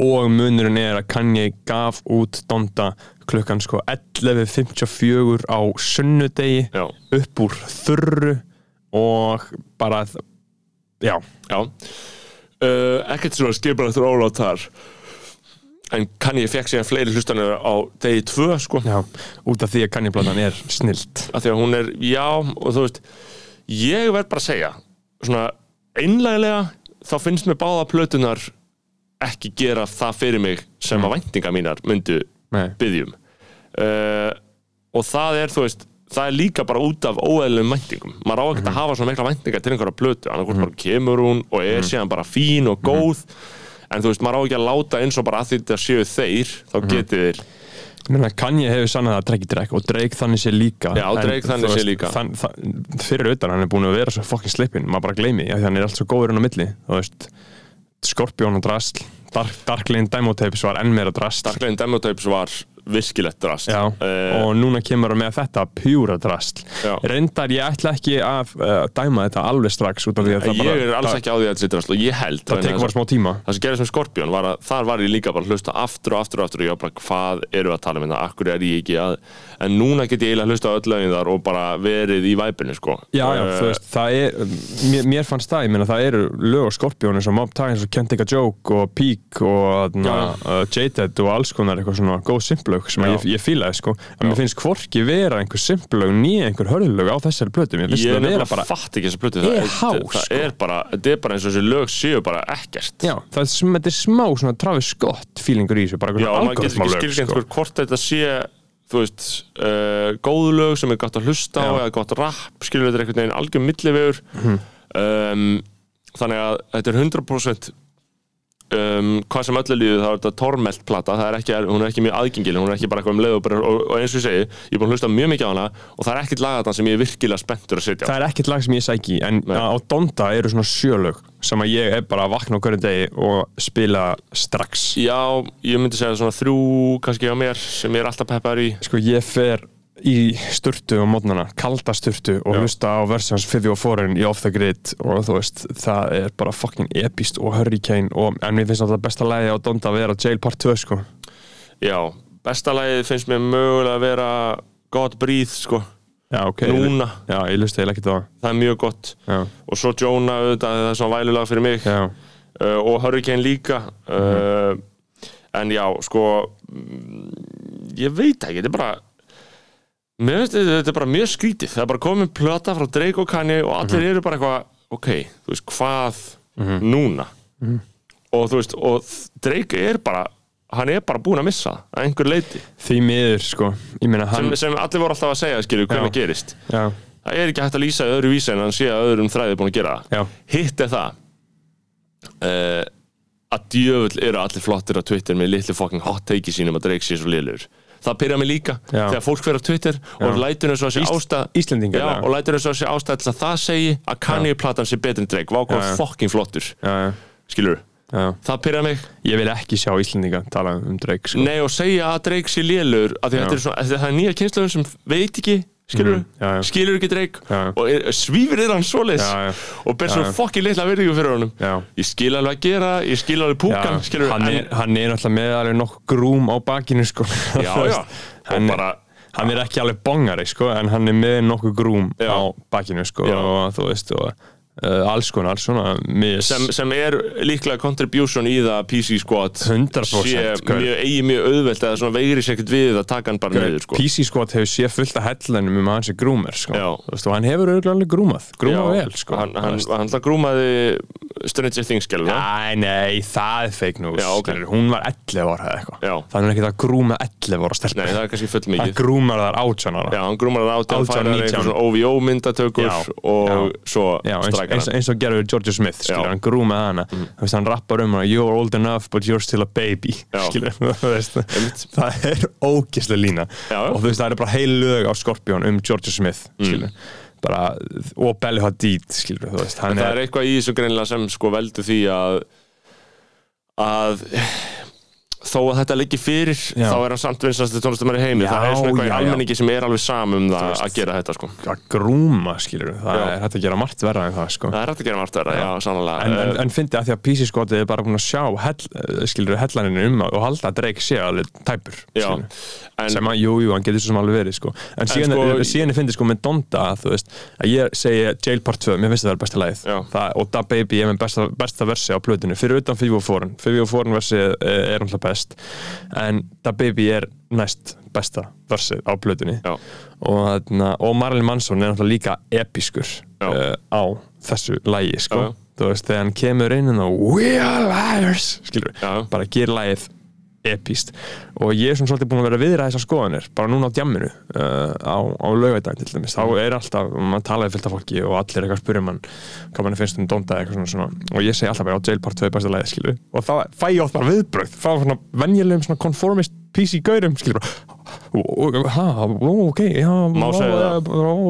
og munurinn er að Kanye gaf út Donda klukkan sko 11.54 á sunnudegi Já, upp úr þurru og bara já. Uh, ekkert svona skipar eftir ólátt þar en Kanye fekk síðan fleiri hlustanir á degi tvö sko. Já út af því að Kanye-platan er snilt. Af því að hún er, já, og þú veist ég verð bara að segja svona einlæglega þá finnst mér báða plötunar ekki gera það fyrir mig sem að væntinga mínar myndu Nei. byggjum uh, og það er, þú veist það er líka bara út af óeðlum væntingum. Maður á ekkert að hafa svona mikla væntingar til einhverja plötu. Annarkvæmt bara kemur hún og er síðan bara fín og góð en þú veist, maður á ekki að láta eins og bara að þetta séu þeir þá getið þeir Ég meina, Kanye hefur sannað að Drake Drake og Drake þannig sé líka. Já, Drake þannig sé líka. þann, þann, Fyrir utan, hann er búin að vera svo fokkin slippin. Maður bara gleymi, já, því hann er allt svo góður inn á milli Skorpjón og Drastl Dark, Dark Lane Demo Tapes var enn meira Drastl Dark Lane Demotapes var virkilegt drast. Já, Eh, og núna kemur hann með þetta pjúra drastl Já. reyndar ég ætla ekki að uh, dæma þetta alveg strax út af því að það ég bara er alls ekki á því að þetta sé drast og ég held það tekur bara smá tíma. Það sem gerðist með Skorpjón var að þar var ég líka bara að hlusta aftur og aftur og aftur og ég var bara hvað eru að tala um þetta, akkur er ég ekki að en núna get ég eiginlega að hlusta á öll lögin þar og bara verið í væpinu sko. Já, já, Eh, þú veist, það er mér, mér fannst það, ég meina það eru lög og skorpjónu sem Mob Time, eins og Can't Take a Joke og Peak og na, uh, Jaded og alls konar eitthvað svona góð simplög sem Já. ég, ég fílaði, sko en mér finnst hvorki vera einhver simplög nýja einhver hörðlög á þessari plötu, mér finnst það vera bara plötu Er það, há, það, sko. það er bara, þetta er bara eins og þessi lög séu bara ekkert Já, það er, sm- er smá svona Travis Scott feelingur í þessu, bara Já, eitthvað og maður getur ekki skilgjönd sko. hvort þetta sé þú veist, uh, góðu lög sem er gott að hlusta á Já. eða gott rap, skilur þetta er einhvern veginn algjör millivegur um, þannig að þetta er 100% um, hvað sem öllu líður þá er þetta tormelt plata, það er ekki, hún er ekki mjög aðgengileg, hún er ekki bara eitthvað um leið og, bara, og, og eins og ég segi, ég er búin að hlusta mjög mikið á hana og það er ekkit lagatan sem ég er virkilega spenntur að setja á. Það er ekkert lag sem ég sæki en Nei. á Donda eru svona sjölög sem að ég er bara að vakna á hverju degi og spila strax Já, ég myndi segja svona þrjú kannski á mér sem ég er alltaf peppar í Sko ég fer í sturtu á mótnana, kalda sturtu og hlusta á versjans 54 í Off the Grid og þú veist, það er bara fucking epist og hurricane og en mér finnst alltaf besta lagi á Donda að vera Jail Part 2 sko. Já, besta lagið finnst mér mögulega að vera God Breathe sko, Já, ok núna. Já, ég lusti eða ekki það. Það er mjög gott. Já, og svo Jonah auðvitað, það er svona vælulag fyrir mig. Já, uh, og Hurricane líka. Uh, en já, sko mm, ég veit ekki, þetta er bara mér finnst þetta, er bara mjög skrítið. Það er bara komin plata frá Drake og Kanye og allir eru bara eitthvað, ok, þú veist, hvað núna? Og þú veist, og Drake er bara hann er bara búinn að missa að einhver leiti því miður sko. Meina hann sem, sem allir voru alltaf að segja, skilju, hvernig gerist. Já, það er ekki hægt að lýsa í öðru vísi en hann sé að öðrum þræði búin að gera já, hitt er það uh, að djöfull eru allir flottir á Twitter með litlu fucking hot take sínum að Drake sé svo liðlur það pyrra mig líka Já. þegar fólk fyrir á Twitter og lætur eins og þessi ástæð Íslendingar, Já, já. og lætur eins og þessi ástæð til að það segi að Kanye platan sé betur en Drake vá Já, hvað já. fucking flottur já, já, skilur já. það pyrra mig Ég vil ekki sjá Íslendinga tala um Drake sko Nei og segja að Drake sé lélur að því Já. þetta er, nýja kynsluðum sem veit ekki skilur Mhm, já, já. skilur ekki já. og er, svífir er hann Já, já. og ber svo fokkin litla virðingu fyrir honum Já. ég skil alveg að gera, ég skil alveg púkan hann, er, hann er náttúrulega með alveg nokkuð grúm á bakinu sko. Já, Þú já. hann, bara- hann er ekki alveg bongari sko, en hann er með nokkuð grúm á bakinu sko, og þú veist og, uh, alls konar svona sem, sem er líklega contribution í það PC squad 100% sé mjög, eigi mjög auðvelt eða svona veigri sér ekkert við að taka hann bara niður sko. PC Squad hefur séð fullt af hellanum um að hann sé grúmer sko. Og hann hefur auðvitað alveg grúmað grúmað vel sko. hann, hann, hann, hann grúmaði Stranger Things skilur það. Nei, það er fake news Já, ok. skilur, hún var 11 ára eða eitthvað. Það er ekki að grúma 11 ára stelpur. Nei, það er kannski full hann mikið grúmar þar 18 ára. Já, hann grúmar það átján, 18, færar 19. einhver svona OVO myndatökur og svo Já, eins, eins, og gerður Georgia Smith skilur, hann grúmaði hana. Þú veist, hann rappar um hana you're old enough but you're still a baby. Skilur, veist, það er ógislega lína. Já, og þú veist, það er bara heil lög á Scorpion um Georgia Smith skilur, bara, og Belly Hadid skilur, veist, það er, er eitthvað í þessu greinilega sem sko veldur því að að þó að þetta liggi fyrir Já. þá er hann samt vinsast tónlistamæri heimi Já, það er svona eitthvað í almenningi sem er alveg sam um það veist. að gera þetta sko að grúma skilur, það Já. er hægt að gera margt verra en það sko. það er hægt að gera margt verða, já, sannlega en, en, en fyndi að því að PC skotið er bara búin að sjá hell, skilur hellaninu um og halda að Drake sé alveg tæpur en sem að, jú, jú, hann getur svo sem alveg verið sko. en síðan, sko- sko, síðan ég fyndi sko með Donda þú veist, að ég segi Jail Part 2 mér finnst það Já. það, er best en Da Baby er næst besta versið á Já. og, og Marilyn Manson er náttúrulega líka episkur uh, á þessu lagi sko. Þú veist, þegar hann kemur inn og we are liars skilur, Já. bara ger lagið epíst og ég er svona svolítið búin að vera að viðra þessar skoðanir bara núna á djamminu uh, á, á laugardaginn til dæmis, þá er alltaf maður talaði fylgta fólki og allir eitthvað að spyrja mann hvað mann finnst um Donda eitthvað svona, svona. Og ég segi alltaf bara á Jail Part 2 besta lagið skilu og þá fæ ég oft bara viðbröð þá svona venjulegum svona conformist PC gaurum skilur bara ha, ok, já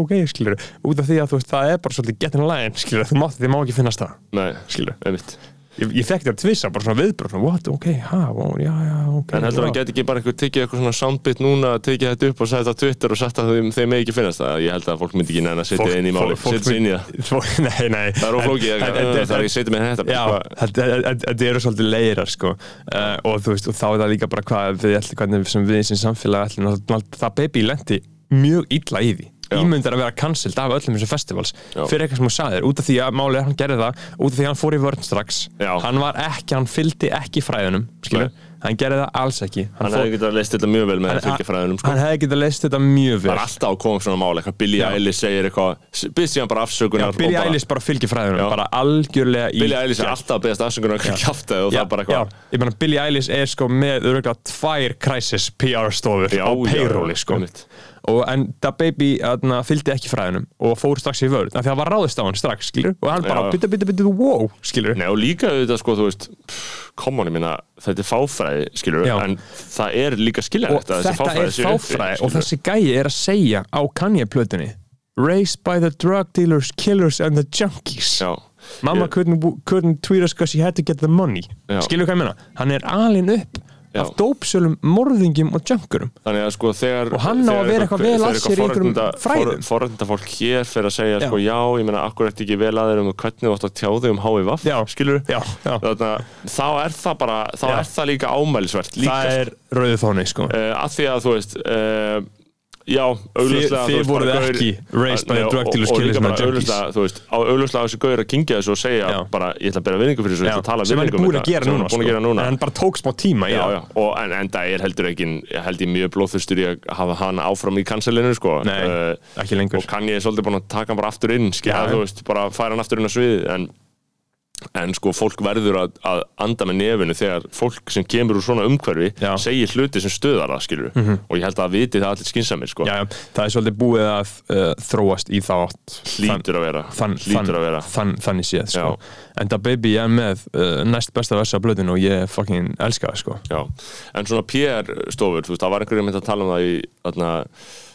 ok, skilur út af því að þú veist, það er bara svolítið getting line skilur, þú mátt, þið má ekki finnast það nei, skilur, einmitt ég, ég fekk þetta tvissa bara svona viðbröð, what, ok, ha, ó, já, já, ok En heldur já. að geti ekki bara eitthvað tekið eitthvað svona soundbit núna, tekið þetta upp og þetta á Twitter og setja þeim, þeim með ekki finnast það ég held að fólk myndi ekki næna að setja inn í máli setja sig inn í það, nei, nei það er óflókið En- það er ekki setja með þetta Já, þetta eru svolítið leirar sko. uh, og þú veist, og þá er það líka bara hvað við ætlum, hvernig sem við sem samfélag ætlum, það, það baby lendi mjög illa í því. Ímyndar að vera cancelled af öllum þessum festivals Já. fyrir eitthvað sem þú sagðir, út af því að málið hann gerði það, út af því að hann fór í vörn strax Já. hann var ekki, hann fylgdi ekki fræðunum skilur, hann gerði það alls ekki hann hefði getað leist þetta mjög vel með hann- fylgjafræðinum sko. hann hefði getað leist þetta mjög vel það er alltaf að koma upp svona mál eitthvað Billie Já. Eilish segir eitthvað byrst síðan bara Já, afsökunar Billie og Eilish bara fylgir fræðunum, Já. bara algjörlega í Billie Eilish er alltaf að beðast afsökunar og kjáftaði og það er bara já, eitthvað ég meina Billie Eilish er sko með öruglega tvær crisis PR stofur Já, á já, payróli já, sko einmitt. Og en Da Baby aðna, fylgdi ekki fræðunum og fór strax í vörð því að það var ráðist á hann strax skilur og hann bara já. byttu byttu byttu wow skilur Nei og líka auðvitað sko þú veist komoni minna þetta er fáfræði skilur Já. en það er líka og skiljanlegt að þessi þetta er fáfræði og þessi gæi er að segja á Kanye plötunni Raised by the drug dealers, killers and the junkies Já. Mamma couldn't, couldn't tweet us because she had to get the money Já. skilur hvað ég meina? Hann er alin upp. Af dópsölum, morðingjum og junkurum Þannig að sko þegar Og hann á að vera eitthvað vel að sér í einhverjum fræðum. Forrættinda fólk hér fyrir að segja Já. sko já, ég meina akkur eftir ekki vel að þeir um hvernig þú átt að tjá þig um Já. skilur Já, já. Þá er það bara þá er það líka ámælisvert líka það er rauðu þóni sko uh, að því að þú veist uh, já, augljóslega þið voruð ekki raised by the drug dealers, og, og killers líka bara augljóslega, þú veist, á augljóslega þessi gauður að kingja þessu og segja Já. bara, ég ætla að bera vinningu fyrir þessu, ég ætla að tala sem hann er búin að gera núna, búin að gera sko. núna. En bara tók smá tíma já, já, og en, en það er heldur ekki held ég mjög blóðþurstur í að hafa hann áfram í kanselinu sko. Nei, Eh, ekki lengur. og kann ég svolítið búin að taka hann bara aftur inn skilja, þú veist, bara færa hann aftur inn á svið en en sko fólk verður að, að anda með nefinu þegar fólk sem kemur úr svona umhverfi Já. segir hluti sem stöðar það skilur og ég held að viti það allir skinsamir sko já, já, það er svolítið búið að uh, þróast í þá átt hlýtur að vera þann, þann, að vera þann, þannig séð sko. En það baby er með uh, næst besta versa af blöðinu og ég fucking elska það sko. Já, en svona PR stofur, þú veist, það var einhverjum mynd að tala um það í þarna,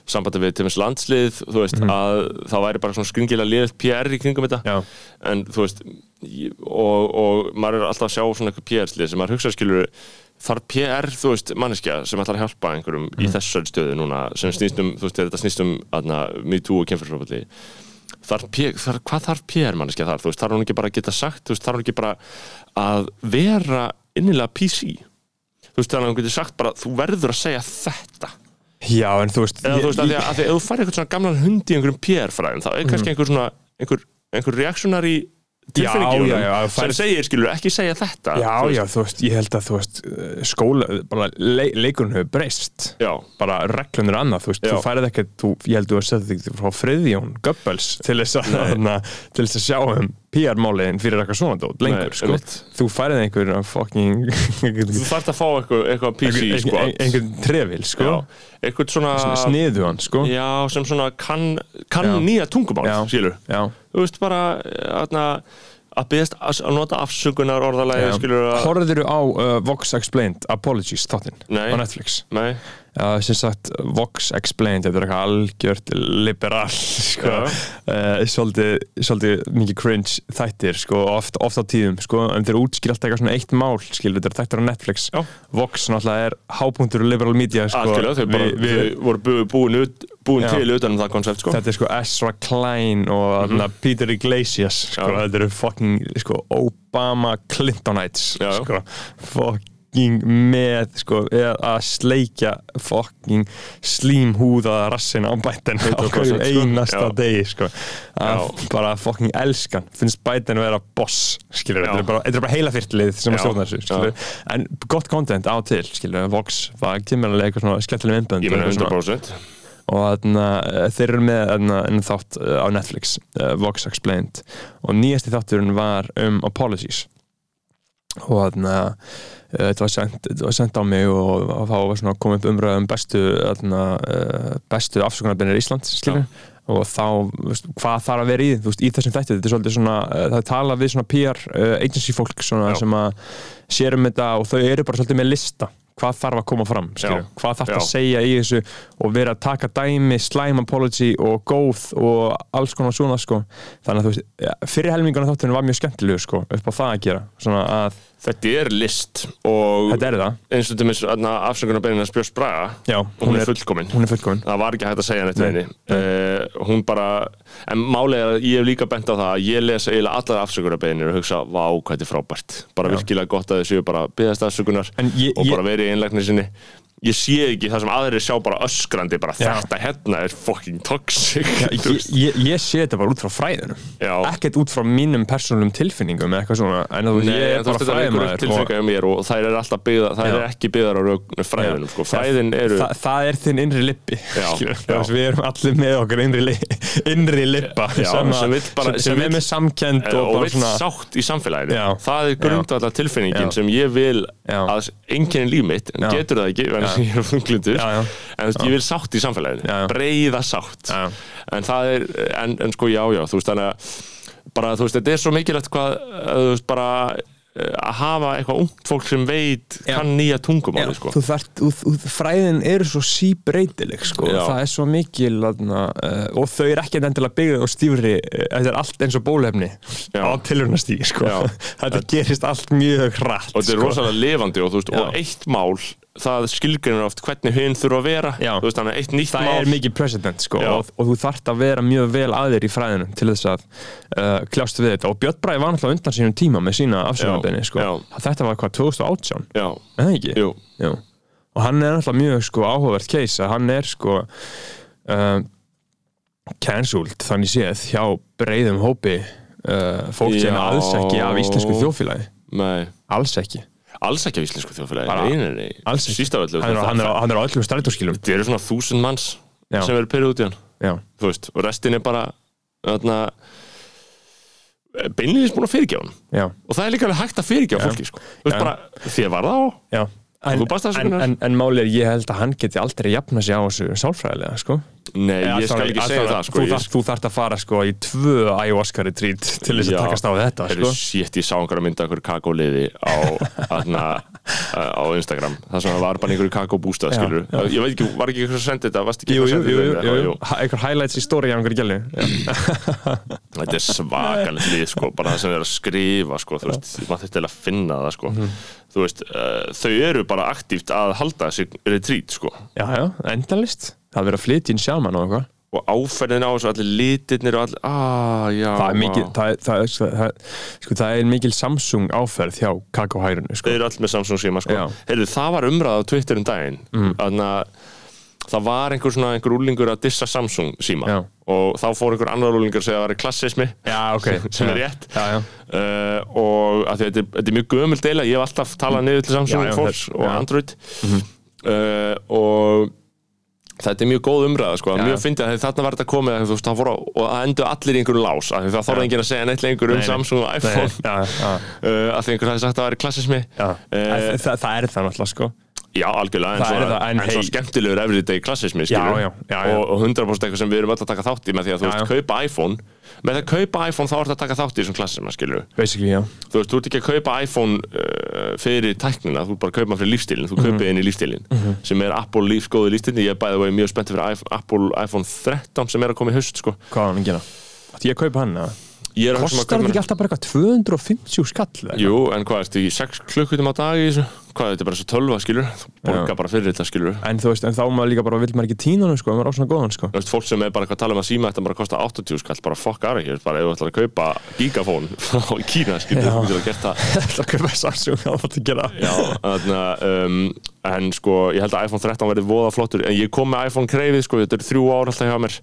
sambandi við til dæmis landslið, þú veist, að það væri bara svona skringilega liðið PR í kringum þetta. Já. en þú veist ég- og, og maður er alltaf að sjá svona eitthvað PR-slið sem maður hugsa skilur þarf PR, þú veist, manneskja sem ætlar að hjálpa einhverjum í þessari stöðu núna sem snýst um, þú veist, þetta snýst um aðna, me too og kemfyrsfröfalli þarf PR, þarf, hvað þarf PR manneskja þar, þú veist, þarf hún ekki bara að geta sagt þú veist, þarf hún ekki bara að vera innilega PC þú veist, þannig að hún getur sagt bara, þú verður að segja þetta. Já, en þú veist, eða þú veist, að því að, því að þú fær eitthvað svona gamlan hund í einhverjum PR-fræðin, þá er kannski einhver svona einhver, einhver tilfinningi sem segir, skilur, ekki segja þetta já, þú já, þú veist, ég held að veist skóla, bara le leikurinn hefur breyst. Já, bara reglunir annað, þú veist, Já. þú færið ekki þú, ég held að þú að setja þig frá Friðjón Göbbels til þess að, hana, til þess að sjá um PR-máliðin fyrir eitthvað svona dót, lengur, Nei, sko. þú færið einhvern fucking þú þarft að fá eitthvað, eitthvað PC einhvern sko ein, einhvern trefil, sko. Já, eitthvað svona, sniðu hann, sko. Já, sem svona kann, kann nýja tungumál, skilur. Já, þú veist bara, aðna að byggðast að nota afsökunar orðalagi, já. skilur að horfður á uh, Vox Explained Apologies þáttinn Nei. á Netflix? Nei, Já, sem sagt, Vox Explained, þetta er eitthvað algjört liberal, sko, uh, svolítið, svolítið mikið cringe þættir, sko, oft, oft á tíðum, sko, en þeir útskýra alltaf eitthvað svona eitt mál, skilur, þetta er þættir á Netflix, Já. Vox náttúrulega er hápunktur liberal media, sko, algjörlega, þau bara, við, þau voru bú- búin, ut, búin til utan um það koncept, sko. Þetta er sko Ezra Klein og mm Peter Iglesias, sko, þetta eru fucking, sko, Obama Clintonites, sko, fucking með, sko, að sleikja fucking slímhúða rassina á bætin á 100%, hverju sko. einasta degi, sko. Að bara fucking elskan. Finnst bætin að vera boss, þetta er bara, þetta er bara heila fyrtlið sem að stjórna þessu, skilur en gott content á til, skilur, Vox kemur alveg eitthvað skemmtileg myndbönd ég svona- 100% og eh, þeir eru með enn þátt eh, á Netflix uh, Vox Explained. Og nýjasti þátturinn var um Apologies. Og þarna uh, þetta var sendt, þetta var sendt á mig og, og þá var svona komið upp umræð um bestu uh, bestu afsökunarbeinir Íslands skilur og þá, veist, hvað þarf að vera í veist, í þessum þætti, þetta er svolítið svona uh, það talað við svona PR agency fólk svona, sem að sér um þetta og þau eru bara svolítið með lista. Hvað þarf að koma fram, hvað þarf Já. að segja í þessu og vera að taka dæmi, slime apology og góð og alls konar svona sko, þannig að þú veist fyrir helminguna þáttunum var mjög skemmtilegu sko upp á það að gera, svona að þetta er list og þetta er það, eins og til mis afsökunarbeinina Spjós Braga já, hún er fullkomin. hún er fullkomin. Það var ekki hægt að segja neitt Nei. henni. uh, hún bara, en málið að ég hef líka bent á það að ég lesa eiginlega allar afsökunarbeinir og hugsa, vá, hvað þetta er frábært. Bara Já. virkilega gott að þessu bara byggðast afsökunar og bara verið í einlægni sinni ég sé ekki það sem aðrir sjá bara öskrandi bara Já. þetta hérna er fucking toxic Já, ég, ég, ég sé þetta bara út frá fræðinu ekkert út frá mínum persónum tilfinningum eða eitthvað svona, en þú veist, ég er bara einhverjum fræðimæður og þær er alltaf byggðar, þær Já. er ekki byggðar á rögnu fræðinum, sko, fræðin eru Þa, það er þinn innri lippi við erum allir með okkur innri, li, innri lippa sem, sem bara- sem, sem er með samkend og, og, svona sátt í samfélaginu. Það er grundvallar tilfinningin sem ég vil að enginn líf mitt. Getur það ekki, en ég er já. en þú veist, ég vil sátt í samfélaginu breiða sátt Já. en það er, en, en sko já, já þú veist, þannig að bara, þú veist, þetta er svo mikilvægt hvað, að, þú veist, bara eh, að hafa eitthvað ungt fólk sem veit Já. kann nýja tungumáli, sko þú þarft, þú, þú, fræðin eru svo síbreytileg sko. Já. það er svo mikil aðna, uh, og þau eru ekki endilega byggðið og stífri uh, þetta er allt eins og bólefni Já. á tilhörnastígi sko. Þetta gerist allt mjög hratt og þetta er sko. rosalega lifandi og, þú veist, Já. og eitt mál það skilgrinir oft hvernig hinn þurfa að vera Já. þú veist, þannig að eitt nýtt það mál er mikið president sko, Já. og, og þú þarft að vera mjög vel að þér í fræðinu til þess að uh, kljást við þetta og Björn Bræði var náttúrulega undan sínum tíma með sína afsökunarbeini sko. Já. þetta var hvað 2018 já, eða ekki? jú, Jú. og hann er náttúrulega mjög sko, áhugavert case að hann er sko uh, cancelled þannig séð hjá breiðum hópi uh, fólk sem Já. alls ekki af íslensku þjóðfélagi nei alls ekki alls ekki á íslensku þjóðfélagi Bara nei, nei, nei, alls ekki. síst af öllu hann er, það- hann er, hann er á öllum strætóskilum það eru svona þúsund manns Já. sem eru pyrrið út í hann já, þú veist, og restin er bara beinlinis búin að fyrirgjá hann já, og það er líka alveg hægt að fyrirgjá Já. fólki sko. þú veist Já. bara, þér var það á já. En, en, en, en máli er ég held að hann geti aldrei jafna sig á þessu sálfræðilega sko. Nei, Eða, ég skal sorry, ekki að- segja sorry, það sko þú, ég- þú þarft að fara sko í tvö ayahuasca retreat til þess að takast á þetta sko. shit, ég sá einhverja mynda einhverju kakóliði á, á Instagram. Það sem var bara einhverju kakóbústað ég veit ekki, var ekki eitthvað sem sendið þetta? Jú, jú, jú, jú, sendið þetta? jú, Ha- einhver highlights í story af einhverju gælu þetta er svakalegt lið sko, bara það sem er að skrifa sko, þú veist, maður þurfti að finna það sko. Mhm. þú veist, uh, þau eru bara aktíft að halda þessi retreat sko. Já, já, endalist Það er verið að flytja inn sjaman og eitthvað og áferðin á þessu, allir litirnir og allir, aaa, já Það er mikil, það, er- það, er- það, sko, það er mikil Samsung áferð hjá kakóhærunu sko. þau eru allir með Samsung síma sko. Heyrðu, það var umræða á Twitter um daginn Mm. þannig að það var einhver svona einhver úlingur að dissa Samsung síma Já. og þá fór einhver annar úlingur að segja að það var klassismi Já, ok sem er rétt Já, uh, og þetta, er- þetta er mjög gömul deila ég hef alltaf talað niður til Samsung þetta- og já. Mhm. Android uh, og þetta er mjög góð umræða sko. Já, mjög fyndið að þarna var þetta komið að, þú veist, það og það endur allir í einhverju lás af því það þorði enginn að segja neitt lengur um Nei. Samsung og iPhone. Nei, já, já, uh, að því einhver hafði sagt að það væri klassismi. Eh, það, það er það náttúrulega sko. Já, algjörlega, en, Það svo, en en svo skemmtilegur everyday klassismi, skilur Já, já, já. Og, og 100% eitthvað sem við erum öll að taka þátt í með því að þú veist, kaupa iPhone með að kaupa iPhone þá ertu að taka þátt í þessum klassisma, skilur Basically, já Þú veist, þú ert ekki að kaupa iPhone uh, fyrir tæknina, þú ert bara að kaupa fyrir lífstílinn þú kaupið inn í lífstílinn sem er Apple lífsgóði lífstílinn, ég er bæðið veginn mjög spenntið fyrir Apple iPhone 13 sem er að koma í haust, sko Hvað var hann að gera? Ætti ég að kaupa hann? eða? Er að um að Kostar þetta ekki alltaf bara eitthvað 250 skall? Jú, en hvað, ertu ekki 6 klukkutum á dag í þessu? Hvað, þetta er bara svo tölva, skilur. Þú borga Já. bara fyrir þetta, skilur. En þú veist, en þá maður líka bara, vil maður ekki tína hann sko, ef maður er á svona góðan sko. Þú veist, fólk sem er bara eitthvað að tala um að síma þetta bara að kosta 80 skall, bara fuck aðra ekki, bara ef þú ætlar að kaupa gigafón frá Kína, skilur, þú getur að gert það. Það er að kaupa Samsung, það var að gera Já, þannig að um, en sko, ég held að iPhone 13 verði voða flottur, en ég kom með iPhone kreifið, sko, þetta er þrjú ár alltaf hjá mér.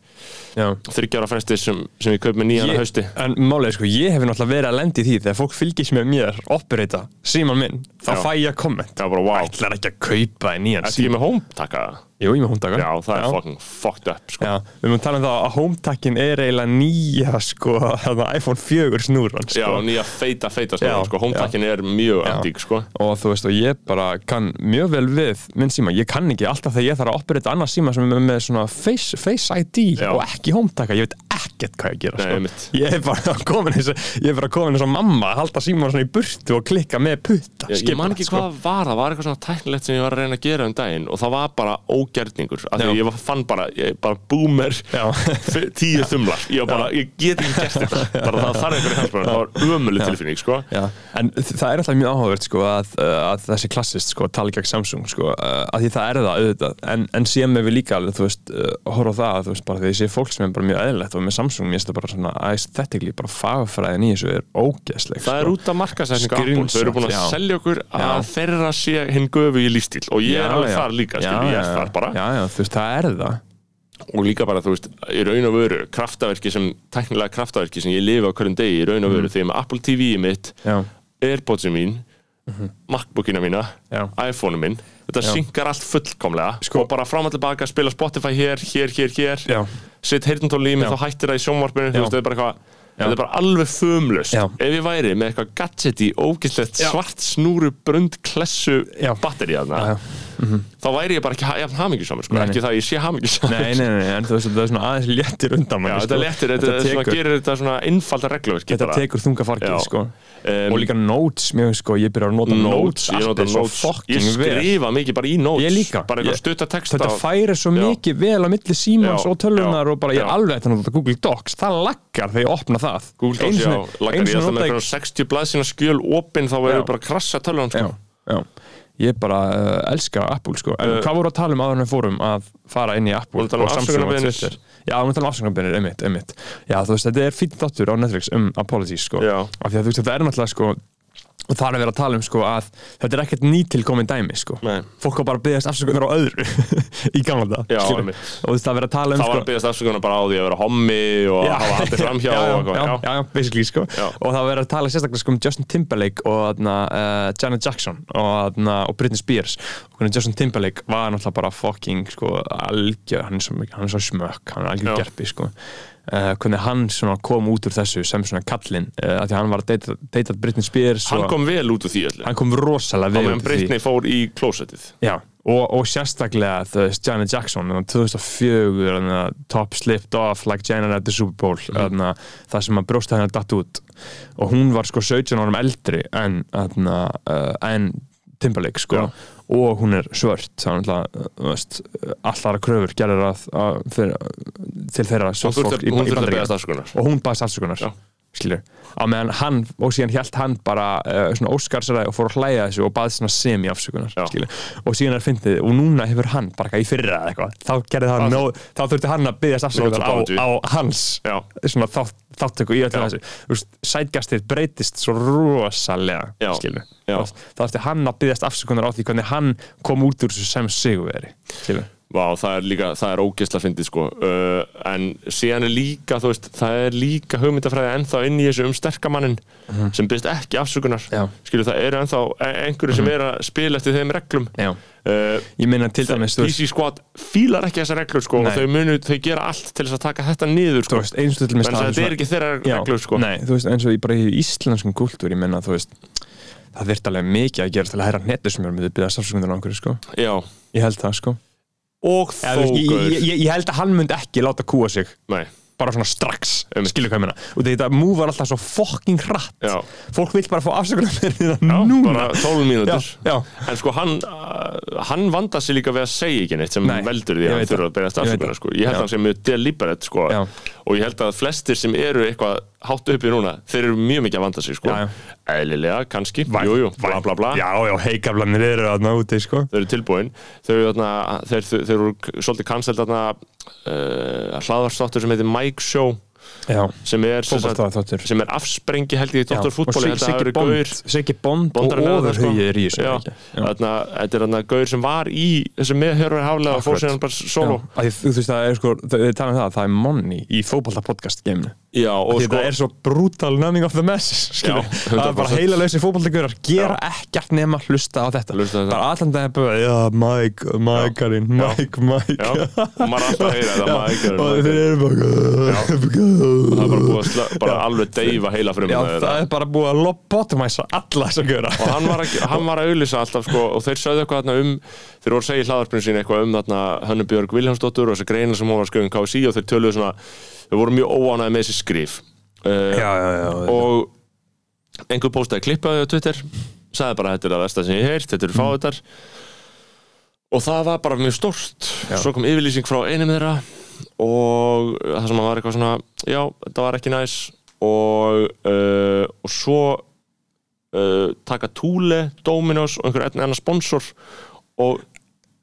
Já. Þryggjára fresti sem, sem ég kaup með nýjan að hausti. En er sko, ég hef náttúrulega verið að lendi því þegar fólk fylgist með mér, operata, síman minn þá Já. fæ ég komment Já, bara wow, Ætlar ekki að kaupa í nýjan Ertu ekki með home taka? Jú, ég með hómtakar Já, það er fucking fucked up, sko. Við mögum tala um það að hómtakkin er eiginlega nýja sko, iPhone 4 snúran sko. Já, nýja feita, feita Já, snúðan, sko, hometakkin er mjög Já. antík, sko. Og þú veist, og ég bara kann mjög vel við minn síma, ég kann ekki alltaf þegar ég þarf að operata annað síma sem er með svona face, face ID Já. og ekki hómtaka, ég veit ekkert hvað ég gera Nei, sko. ég er bara komin eins og ég er bara komin eins og mamma að halda síma svona í burtu og klikka með putta. Ég, ég man ekki hvað var, það var eitthvað svona tæknilegt sem ég var að reyna að gera um daginn og það var bara ógerningur af því að ég fann bara, ég bara boomer tíu þumlar. Ég bara, ég get ekki gert þetta. Bara það þarf einhverju hjálpar, það var ömuleg tilfinning sko. En það er alltaf mjög áhugavert sko, að, uh, að þessi klassist sko, tala gegn Samsung sko, uh, að því það er það auðvitað, en, en síðan með við líka alveg, þú veist, uh, horfa það að þú veist, bara þegar ég sé fólk sem er bara mjög eðlilegt og með Samsung, mér finnst það bara svona aesthetically bara fagfræðin í þessu er ógeðsleg það er sko. út af markasetningu Apple. Þau eru búin að selja okkur að þeirra sé hinn göfu í lífstíl og ég er alveg þar líka, skilur, ég já, er þar bara Já, já, þú veist, það er það og líka bara, þú veist, í raun og veru kraftaverki sem, tæknilega kraftaverki sem ég lifi á hverjum degi í raun og veru, þegar ég með Apple TV-ið mitt, Já, Airpodsið mín Macbookina mína Já. iPhone-u minn, þetta Já. synkar allt fullkomlega Sko- og bara fram og tilbaka, spila Spotify hér, hér, hér, hér já, sitt í Já. þá hættir það í sjónvarpinu þú veist, þetta er bara eitthvað Já. Þetta er bara alveg fömlust. Ef ég væri með eitthvað gadgeti, ógæslegt Já. svart snúru, brund, klessu batteri að já, þá væri ég bara ekki jafn hamingjusamur sko. Ekki það að ég sé hamingjusamur Nei, nei, nei, en þú veist, það er svona aðeins léttir undan Já, manni, þetta sko. letir, þetta, þetta svona, tekur, gerir þetta svona einfalda regluverk þetta tekur þunga fargið, sko. Um, og líka notes, mjög sko, ég byrjar að nota Notes, notes, ég nota er notes. Ég skrifa mikið bara í notes Ég líka. Bara eitthvað stutta texta þetta færir svo mikið vel á milli símans og tölunar og bara ég er alveg þetta nota Google Docs. Það laggar þegar ég opna það. Google Docs, já, laggar. ég alltaf með nota ég- eitthvað 60 blaðsina skjöl opinn þá verður Já. bara að krassa tölvan já, sko. Ég bara uh, elska Apple sko. En Uh, hvað voru að tala um en við fórum að fara inn í Apple um og Samsung og. Twitter? Já, við tala um afsökunarbeinir, einmitt, einmitt. Já, þú veist, þetta er fýtt þáttur á Netflix um apologies sko. Af því að þú veist, þetta er náttúrulega sko og það er að vera að tala um sko að þetta er ekkert nýtilkomin dæmi sko Nei. fólk var bara að byggðast afsökunar á öðru í gamla þetta Já, skilur. einmitt. og það er verið að tala um Það var sko að byggast afsökunar bara á því að vera hommi og hafa haldið framhjá já, og eitthvað já, já, já, basically sko Já. og það var verið að tala sérstaklega sko um Justin Timberlake og þarna, uh, Janet Jackson og, þarna, og Britney Spears og hvernig Justin Timberlake var náttúrulega bara fucking sko algjör, hann er svo, mikið- hann er svo smökk hann er algjör Já. gerpi sko uh, hvernig hann kom út úr þessu sem svona kallinn uh, að því að hann var að deyta, deyta Britney Spears hann kom vel út úr því öllu. Hann kom rosalega vel út úr því. Britney fór í klósettið. Já, og, og sérstaklega veist, Janet Jackson þarna 2004 þarna, top slipped off like Janet at the Super Bowl þarna, það sem að brjósta hennar datt út. Og hún var sko 17 árum eldri en, uh, en Timberlake sko. Já. Og hún er svört veist, allara kröfur gerir að, að fyrir, til þeirra hún svört fólk í, í afsökunar og hún baðist afsökunar á meðan hann og síðan hjælt hann bara uh, svona óskarsræði og fór að hlæja þessu og baðist svona semi afsökunar Já. skilur og síðan er fyndið og núna hefur hann bara eitthvað í fyrra eitthvað. Þá gerði það nóg þá þurfti hann að byggast afsökunar á, á hans Já. svona þátt, þáttöku í öllu Já. þessu sætgastið breytist svo rosalega Já. skilur þá þurfti hann að byggjast afsökunar á því hvernig hann kom út úr þessu sem sigurveri skilur Vá, það er líka, það er ógeðslega fyndið sko uh, en síðan er líka, þú veist það er líka hugmyndafræði ennþá inn í þessu um sterkamannin sem byrst ekki afsökunar Mhm. Já. Mhm. skilur það eru ennþá e- einhverju sem er að spila eftir þeim reglum Já. uh, ég meina til dæmis þú veist, PC Squad fílar ekki þessar reglur sko Nei. og þau munu, þau gera allt til þess að taka þetta niður sko veist eins og til dæmis það er ekki þeirra Já, reglur sko Nei, þú veist, eins og í bara í íslenskum kultúr ég menna, þú veist það þyrfti alveg mikið að gera til að hæra netu sem er með að byrja stafsökundur á einhverju, sko Já. ég held það, sko og þú veist, ég, ég, ég, held að hann myndi ekki láta kúa sig Nei, bara svona strax, Einmitt. skilur hvað ég menna og þetta move var alltaf svo fucking hratt Já. fólk vil bara fá afsökunar það já, núna bara 12 mínútur já, já, En sko hann, uh, hann vandar sig líka við að segja ekki neitt sem Nei, veldur því ég að hann veit þurfa að byrja Ég veit stafsökunar það. sko. Ég held Já. að hann sé mjög deliberate sko. Já. og ég held að flestir sem eru eitthvað hátt uppi núna, þeir eru mjög mikið að vanda sig sko. Já, já. Eðlilega, kannski, jú, jú, bla bla bla. Já, já, heikaflanir eru þarna úti, sko. Þau eru tilbúin. Þau, eru svolítið cancelled þarna uh, hlaðarstáttur sem heitir Mike Show já, sem er, er afsprengi held ég í og Siggi Bond, og þetta, sko. Er í þessu þetta er þarna gaur sem var í þessu meðhörver hálega og fór Akkurat. síðan bara solo. Þú veist það er sko, þau tala um það að það er money í fótbolta podcast geiminu Já, og sko það er svo brutal numbing of the Já, það er bara 100%. heila lausi fótboltagurar gera ekkert nema hlusta á þetta. Hlusta þetta. bara allan dag bara, já, Mike, Mike-arinn Mike, Mike. Já, og maður er alltaf að heyra þetta ekki og þeir eru bara það er bara búið að bara alveg deyfa heila frum já, það er bara búið að lobotomæsa alla þess að gera og hann var, að, hann var að auðlýsa alltaf sko, og þeir sögðu eitthvað þarna um þeir voru að segja í hlaðarpinu sín eitthvað um þarna Hönnu Björg Viljámsdóttur og þessi greina sem hún var að skrifa um KSI og þeir töluðu svona þau voru mjög óánæði með þessi skrif. Uh, já, já, já, og einhver postaði klippaði á Twitter sagði bara þetta er það versta sem ég heyrt þetta eru fáðutar og það var bara mjög stórt. Já. svo kom yfirlýsing frá einum þeirra og það sem var eitthvað svona já, þetta var ekki næs. Og, uh, og svo uh, taka Thule, Dominos og einhver enn annar sponsor og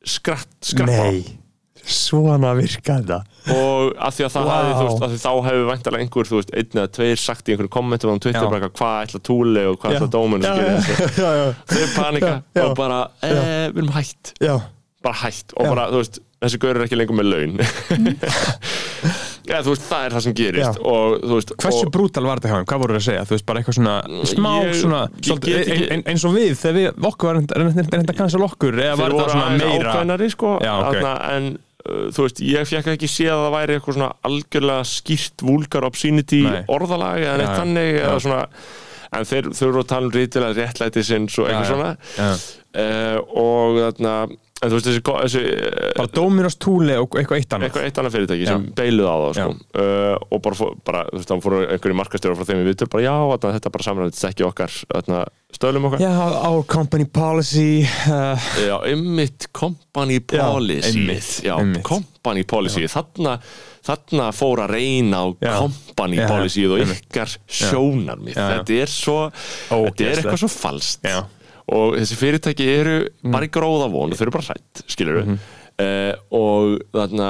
skratt, skrappa nei svona virka þetta og að því að það Vá. hefði, þú veist, að því þá hefur væntalega einhver, þú veist, einn eða tveir sagt í einhverjum kommentum á Twitter bara hvað ætla Thule og hvað ætla Dominos að gera þessu þeir panika Já. og bara, e, við erum hætt já, bara hætt og Já. bara, þú veist, þessi gaur er ekki lengur með laun Já, þú veist, það er það sem gerist og veist, Hversu og, brútal var þetta hjá þeim? Hvað voru að segja? Þú veist, bara eitthvað svona smá Ég- svona, ég svolítið, ekki- ein, ein, eins og við þegar við, okkur var reynda, að cancel okkur eða var þeir þetta voru svona aðeins meira ákveðnari sko, Já, ok. þarna, en uh, þú veist, ég fekk ekki séð að það væri eitthvað svona algjörlega skýrt vulgar obscenity Nei. orðalag eða neitt þannig eða svona en þeir, þeir eru að tala um rítilega réttlæti sinns og eitthvað já. svona Já. uh, og þarna en þú veist þessi, þessi uh, bara Dominos Thule og eitthvað eitt annað. eitthvað eitt annað fyrirtæki sem beiluð á það sko. uh, og bara, bara þú veist, þá fóru einhverju markastjóra frá þeim í vitur bara já, þarna, þetta bara samræðið ekki okkar þarna, stöðlum okkar. Já, our company policy uh, Já, einmitt company policy Já, company policy þarna, þarna fór að reyna á Já. company Já, policy og ykkar sjónarmið. Þetta er svo þetta er eitthvað svo falskt. Já. Og þessi fyrirtæki eru Mm. bara í gróðavón og þau eru bara hrætt, skilur við og þarna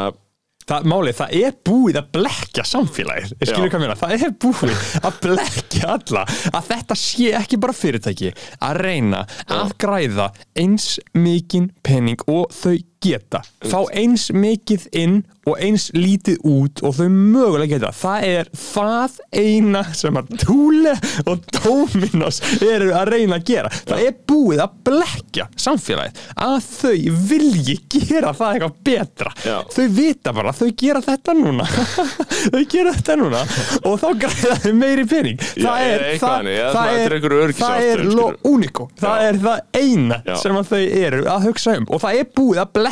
það, Málið, það er búið að blekja samfélagið. Skilur Já. hvað mér það er búið að blekja alla. Að þetta sé ekki bara fyrirtæki að reyna að græða eins mikinn pening og þau geta. Fá eins mikið inn og eins lítið út og þau mögulega geta. Það er það eina sem að Thule og Dominos eru að reyna að gera. Það er búið að blekja samfélagið að þau vilji gera það eitthvað betra. Já. þau vita bara, þau gera þetta núna. Þau gera þetta núna. Og þá græða þau meiri pening. Já, það er, eða eitthvað það, eða það er er, það er lo único, það Já. er það eina Já. sem að þau eru að hugsa um. Og það er búið að blekja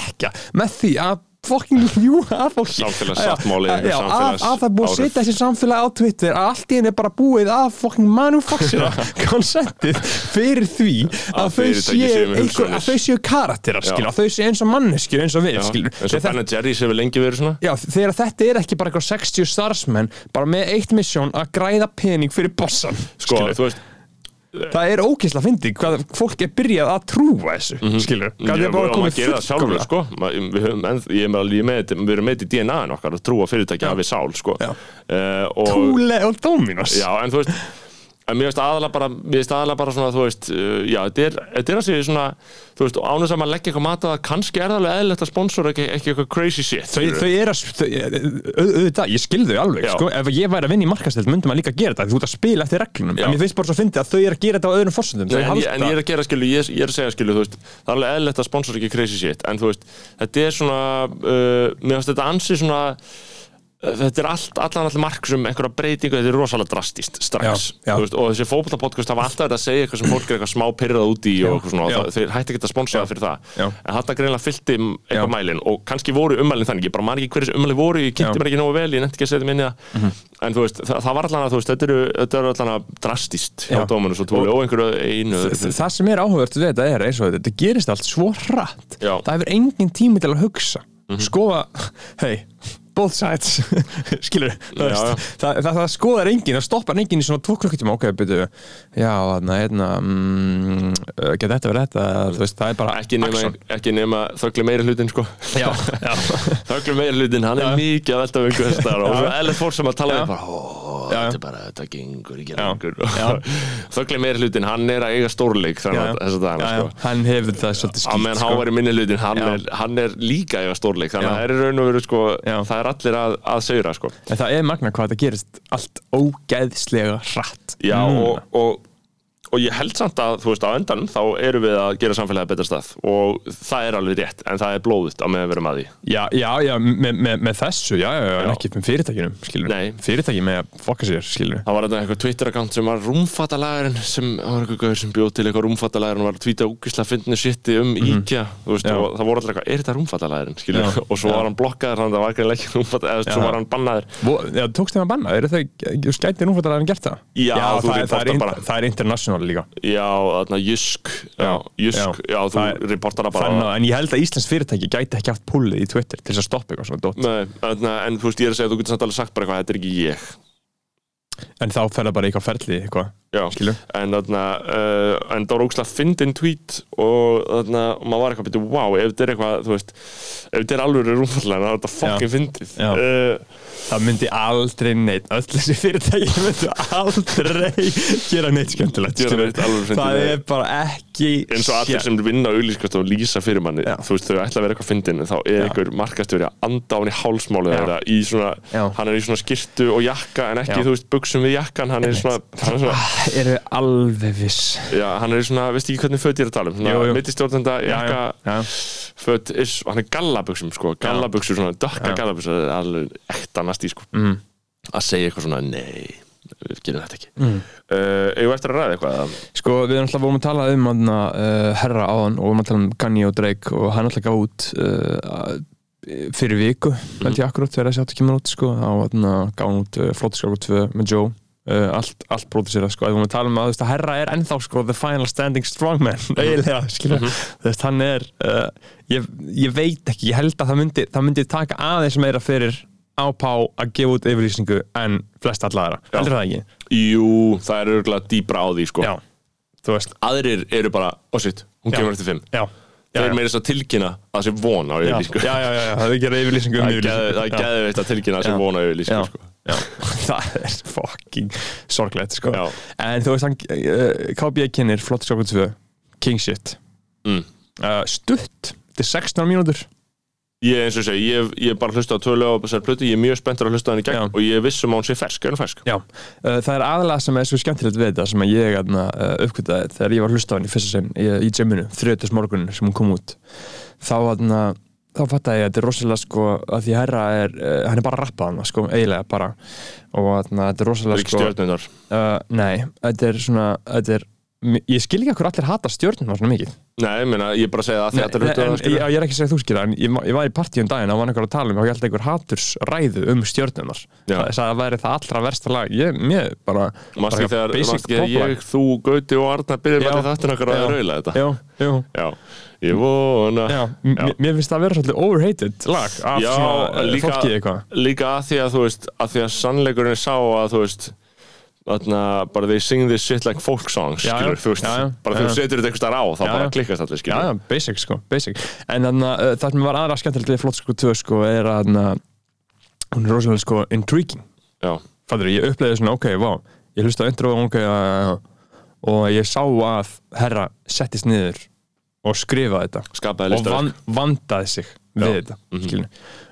með því að fucking ljúga að fólki. Samfélagssáttmáli, að, samfélags- að það búið að setja þessi samfélag á Twitter að allt í henni er bara búið að fucking manufactura konsentið fyrir því að, þau séu séu karakterar að þau séu eins og manneskjur eins og við Já, skilur. eins og Ben Jerry's hefur lengi verið svona. Já, þegar þetta er ekki bara eitthvað 60 starfsmenn bara með eitt misjón að græða pening fyrir bossan Sko, skilur. þú veist það er ógeðslega fyndið hvað fólk er byrjað að trúa þessu skilur, hvað er bara komið fullkomlega. sko. Við, höfum, en, ég er með, alveg- með, við erum með í DNA-in okkar að trúa fyrirtæki Já. hafi sál sko. Uh, og, Thule og Dominos Já, en þú veist en mér veist aðalega bara, veist aðalega bara svona, þú veist, uh, já, þetta er, er að segja svona, þú veist, ánum sem að leggja eitthvað mat að kannski er það alveg eðlilegt að sponsora ekki, ekki eitthvað crazy shit Þau, þau er að, þau, au- auðvitað, ég skil þau alveg, Já. sko, ef ég væri að vinna í markastild myndum maður líka að gera þetta, þú ert að spila eftir reglunum. Já. en mér finnst bara svo að fyndi að þau er að gera þetta á öðrum fórsöndum, en, ég, halda en ég er að gera skilu, ég, ég er að segja skilu, þú veist það er alveg eðlilegt að sponsora ekki crazy shit. En þú veist, þetta er svona uh, þetta þetta er allt, allan allir mark sem einhverja breytingu, þetta er rosalega drastist strax, Já, já. Veist, og þessi fótboltapodcast hafa alltaf þetta að segja eitthvað sem fólk er eitthvað smá pyrrað út í og eitthvað svona, Já. það, þeir hætti ekki að sponsora það fyrir það Já. en þetta greinlega fyllti eitthvað Já. mælin og kannski voru ummælin þannig, ég bara man ekki hverjus ummælin voru ég Já. kynnti mér ekki nógu vel, ég nefndi ekki að setja minni það Mhm. en þú veist, það, það var allan að veist, þetta eru, þetta eru allan að drastist hjá Já. Dóminus og Túli og einhverju einu Það er er það both sides, skilur Já, já. það, það, það skoðar engin það stoppar engin í svona tvo klukkutíma. Ok, byrju, já, þarna, hérna mm, uh, get þetta verið þetta? Þú veist, það er bara ekki nema, ekki nema þöggli meiri hlutin sko. Þöggli meiri hlutin, hann er mikið að velta um einhver þess staðar og Já. svo eðlert fólk sem að tala við bara, ó, Já. þetta er bara, þetta gengur ekki Já. þöggli meiri hlutin, hann er að eiga stórleik þannig að þess að já, sko. Hann hefur það svolítið á skýt meðan háværi minni hlutin, hann, er, hann er líka að eiga stórleik þannig að það er í raun og veru sko, Já. það er allir að, að segra sko. En það er magna hvað þetta gerist allt ógeðslega hratt. Já, Núna. og, og, og ég held samt að, þú veist, á endanum þá erum við að gera samfélagið betra stað. Og það er alveg rétt, en það er blóðut á meðan við erum að því. Já, já, já, með, með, með þessu, já, já, já, en ekki með fyrirtækinum, skilur Nei. Fyrirtæki með að fokka sér, skilur Það var þetta eitthvað Twitter-account sem var rúmfattalæðurinn sem það var eitthvað sem bjóð til eitthvað rúmfattalæðurinn og var að tvíta úkislega fyndinu shiti um IKEA þú veist, og það voru allir eitthvað, er þetta rúmfattalæðurinn international líka Já, þarna Jysk Já. Jysk, já, þú Það er- reportar það bara Þannig, að- En ég held að Íslands fyrirtæki gæti ekki haft pullið í Twitter til þess að stoppa eitthvað svona dótt Nei, þarna, en þú veist, ég er að segja þú getur samt alveg sagt bara eitthvað, þetta er ekki ég En þá fer það bara í eitthvað ferli, eitthvað Já, Skilur. en þarna uh, en það var ógslag fyndin tweet og þarna, og maður var eitthvað byrju, wow, ef þetta er eitthvað, þú veist ef þetta er alveg rúmfallega, þá er þetta fucking fyndið Já. uh, Það myndi aldrei neitt. Öll þessi fyrirtæki myndi aldrei gera neitt skemmtilegt Gera neitt alveg Það er bara ekki eins og allir sem vinna auðlýskast og lýsa fyrir manni, Já. þú veist, þau ætla að vera eitthvað fyndin en þá er einhver markastjóri að anda á hálsmálið Já. þeirra í svona, Já. hann er í svona skirtu og jakka en ekki, þú veist, buksum við jakkan hann er svona, hann er svona Eru alveg viss. Já, hann er í svona, veist ekki hvernig föt ég er að tala um? Mittistjórnenda, jakka is, hann er gallabuxum sko, gallabuxur, svona dökka Já. gallabuxur það ekta næst í sko. Mm. að segja eitthvað svona, nei við gerum þetta ekki. Mm. uh, við eftir að ræða eitthvað eða? Sko við erum alltaf vorum að tala um aðna, uh, herra áðan og vorum að tala um Kanye og Drake og hann alltaf gaf út uh, fyrir viku held ég akkurat þegar þessi áttu kemur út sko. Á aðna gaf hann út uh, Flóttiskáku 2 með Joe. Uh, allt, allt pródusera sko, við vorum að tala um að þú veist, að herra er ennþá sko the final standing strongman eiginlega, skilja, þú veist, hann er uh, ég, ég veit ekki, ég held að það myndi, það myndi taka aðeins meira fyrir ápá að gefa út yfirlýsingu en flest allara, heldur það ekki? Jú, það er örgulega dýbra á því sko. Já, aðrir eru bara, shit, hún Já. kemur eftir fimm. Já. Þeir eru meira þess að tilkynna að það sé von á yfirlýsingu. Já, já, já, já, það er ekki yfirlýsingu um yfirlýsingu. það er Já. geðveitt að tilkynna að það sé von á yfirlýsingu sko. já, það er fucking sorglegt sko. Já. en þú veist hann, uh, KB kynir flott 2 King shit. Mm. uh, stutt, þetta er 16 mínútur Ég, eins og segi, ég, ég bara hlusta á tvö lög á þessari plötu, ég er mjög spenntur að hlusta á henni gegn Já. og ég er viss um að hún sé fersk, er hún fersk? Já, uh, það er aðalega sem er svo skemmtilegt við þetta sem að ég uh, uppkvitaði þegar ég var að hlusta á henni fyrsta sinn í, í gyminu, þriðutis morgunin sem hún kom út þá aðna þá fattaði ég að þetta er rosalega sko að því herra er, uh, hann er bara að rappa hann sko, eiginlega bara og aðna þetta er rosalega sko uh, Nei, þetta er svona þetta er, ég skil ekki að hver allir hata stjórnum svona mikið. Nei, ég meina, ég er bara að segja það að Nei, er en, hlutu ég, ég er ekki að segja að þú skilja en ég, ég var í partíum daginn og var einhver að tala um og ég held einhver hatursræðu um stjórnunar Já. það að væri það allra versta lag. Ég, mér bara bara þegar, basic poplag. ég, þú, Gauti og Arna byrjum Já. að þetta nokkar að Já. raula þetta? Jú, jú Já, ég vona Já, m- mér finnst það að vera svolítið overhated lag af Já, svona eh, líka, fólki eitthvað. líka að því að þú veist að því að sannleikurinn sá að þú veist bara they sing this shit like folk songs Já, skilur, þú veist, bara þú setur þetta staðar á þá Já, bara klikkast allir skilur já, basic sko, basic. En þannig að uh, það sem var aðra skemmtilegt við flott sko 2 sko er að þarna, hún er rosalega sko intriguing. Fattur, ég uppleiði svona, ok, vá ég hlusta á intro, ok, já. og ég sá að herra settist niður og skrifaði þetta. Og van, vandaði sig við þetta mm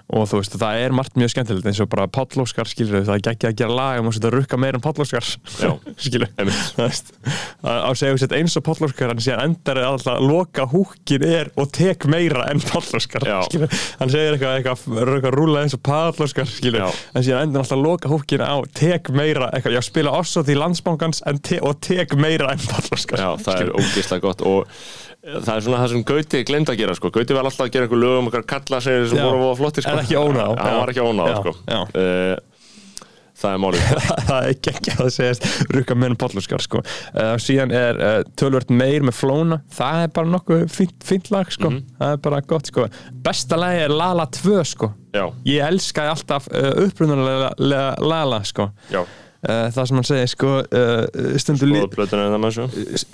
og þú veist, það er margt mjög skemmtilegt eins og bara Páll Óskar, skilur það er ekki að gera lag um að setja að rukka meira en Páll Óskar Já. skilur. Það veist, á sett eins og Páll Óskar hann segir endar er alltaf loka húkin er og tek meira en Páll Óskar Já. skilur, hann segir eitthvað, eitthvað, eitthvað rúla eins og Páll Óskar skilur, en síðan endar alltaf loka húkin á tek meira, eitthvað, já spila ossot í landsbankans en te og tek meira en Páll Óskar Já, það er ógeðslega gott og það er svona það sem Gauti glemd að gera sko. Gauti var alltaf að gera einhver lög um okkar kalla sem voru voða flottir sko. En ekki ónáð. Já. var ekki ónáð sko. Eh, Það er málið það er ekki ekki að segjast rukka meira en Páll Óskar sko. uh, síðan er uh, tölvört meir með flóna það er bara nokkuð fínt lag sko. það er bara gott sko. besta lagi er Lala 2 sko. Já, ég elskaði alltaf uh, upprunalega Lala sko. já, uh, það sem hann segir sko, uh, stundum, lí, en með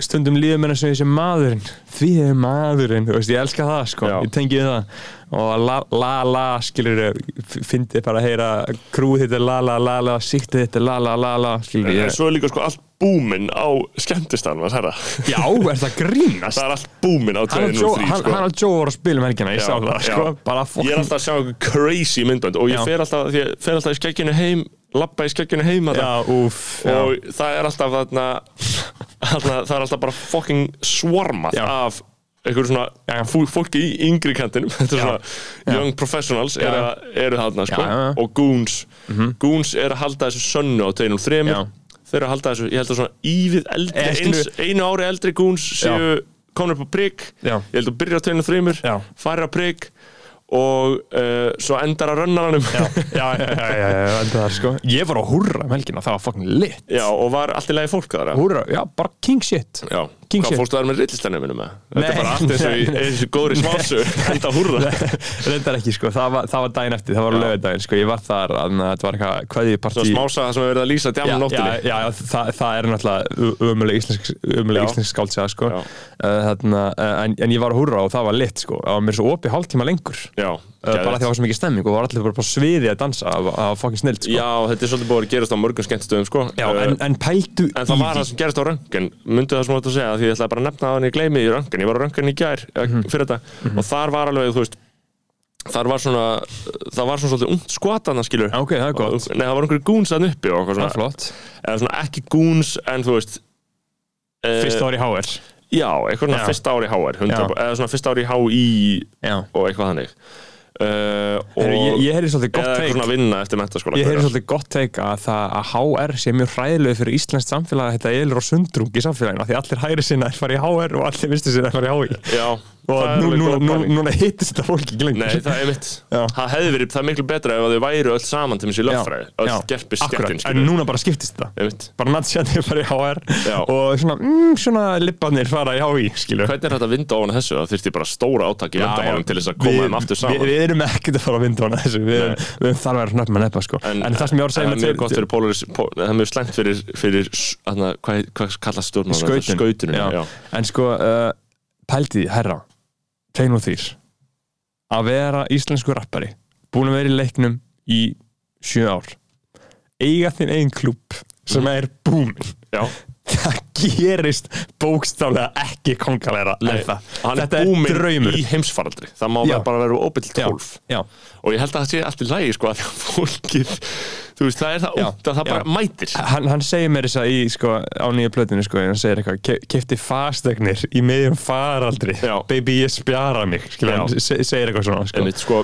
stundum líður mér eins og þessi maðurinn því er maðurinn, þú veist, ég elska það sko. Já. ég tengi við það og la la la skilur fyndið bara að heyra krúið þetta la la la la síktið þetta la la la la skilur En ég svo er líka sko allt búminn á skemmtistan var herra Já, er það grínast? Það er allt búminn á Hann og 203 Joe, hann, sko. Joe voru að spila um helgina, ég sá það, sko, Ég er alltaf að sjá einhver crazy myndbönd og ég fer alltaf, því ég fer alltaf í skegginu heim lappa í skegginu heim þarna. Já, úf, já, og það er alltaf þarna, þarna það er alltaf bara fucking swarmað Já. af einhverju svona Já, já. fólki í yngri kantinum þetta er Já. svona young professionals Já. eru, eru þarna sko Já, já, já. og goons goons er að halda þessu sönnu á 203 Já. þeir eru að halda þessu, ég held að svona ívið eldri, eins, einu ári eldri goons séu komin upp á prigg Já. ég held að byrja á 203 Já. farir á prigg og uh, svo endar að rönna hann já, já, já, já, já, já, enda það, sko. Ég var á húrra um helgina, það var fokkin lit. Já, og var allt í lagi fólk þar Húrra, já, bara king shit. Já, hvað fórstu þar með með? Þetta er bara allt eins og og góðri smásu enda húrra. Reyndar ekki, sko, það var, það var daginn eftir, það var laugardaginn, sko, ég var þar, þannig að þetta var eitthvað kveðjupartí. Svo smása það sem hefur verið að lýsa já, nóttinni já, já, það, það er náttúrulega umulig íslensk, íslensk skáldsega sko. Uh, þarna, uh, en, en ég var húrra og það var lit sko. það var mér svo opið hálftíma lengur. Uh, Já, bara því að það var svo mikið stemming og var allir bara på sviði að dansa var fokkin snilt sko. Já, þetta er svolítið búið að gerast á mörgum skemmtistöðum sko. Já, en, en pældu En það var það sem gerist á röngan Mundu það sem þú ætti að segja Því ég ætlaði bara að nefna það en ég gleymi í röngan Ég var á röngan í gær mm fyrir þetta Og þar var alveg, þú veist Þar var svona Það var svona svolítið ungt skvatana skilur ok, það er gott. Nei, það var einhverju gúns að uppi og eitthvað svona eh, Já, eitthvað svona Já. fyrsta ári í HR 100, Já. Eða svona fyrsta ári í HÍ Já. Og eitthvað þannig uh, og, Heru, ég, ég heyri svolítið gott teik Ég heyri svolítið gott teik að það að HR sé mjög hræðilegu fyrir íslenskt samfélag að þetta elur og sundrung í samfélaginu því allir hægri sinna er farið í HR og allir vistu sinna er farið í HÍ Já, er nú, núna, góð nú, pæling. núna hittist þetta fólk ekki lengur Nei, það er mitt. Það hefði verið, það er miklu betra ef þau væru öll saman til þessi lögfræði. Öll gerpis akkurat, skemmtun, en núna bara skiptist þetta. Bara natsjandi fara í HR Já. og svona, mm, svona lippanir fara í skilur Hvernig er þetta að vinda ofan þessu? Það þyrfti bara stóra átak í vendamálum til þess að koma þeim aftur saman. við, við erum ekkert að fara að vinda hana þessu. Við, erum þar að vera snöpp með neppa sko. en, það sem ég var að segja það er mjög gott fyrir polaris, pó, það mjög slæmt fyrir, fyrir s- þarna, hvað, hvað kallast stjórnum skautun. Skautunum já. já. en sko uh, pældi, herra 2 og 3 að vera íslensku rappari búin að vera í leiknum í 7 ár. Eiga þinn einn klúb sem er búmin Já. það gerist bókstaflega ekki er þetta er búminn draumur. í heimsfaraldri. Það má Já. bara vera 12 já. og ég held að það sé allt í lagi sko að fólkið þú veist það er það ótt að það bara já. mætir hann, hann segir mér þess að í sko, á nýja plötinu sko, hann segir eitthvað, ke kefti fastegnir í miðjum faraldri Já. baby ég spjara mig skilur, Já. hann se segir eitthvað svona sko. Einmitt, sko,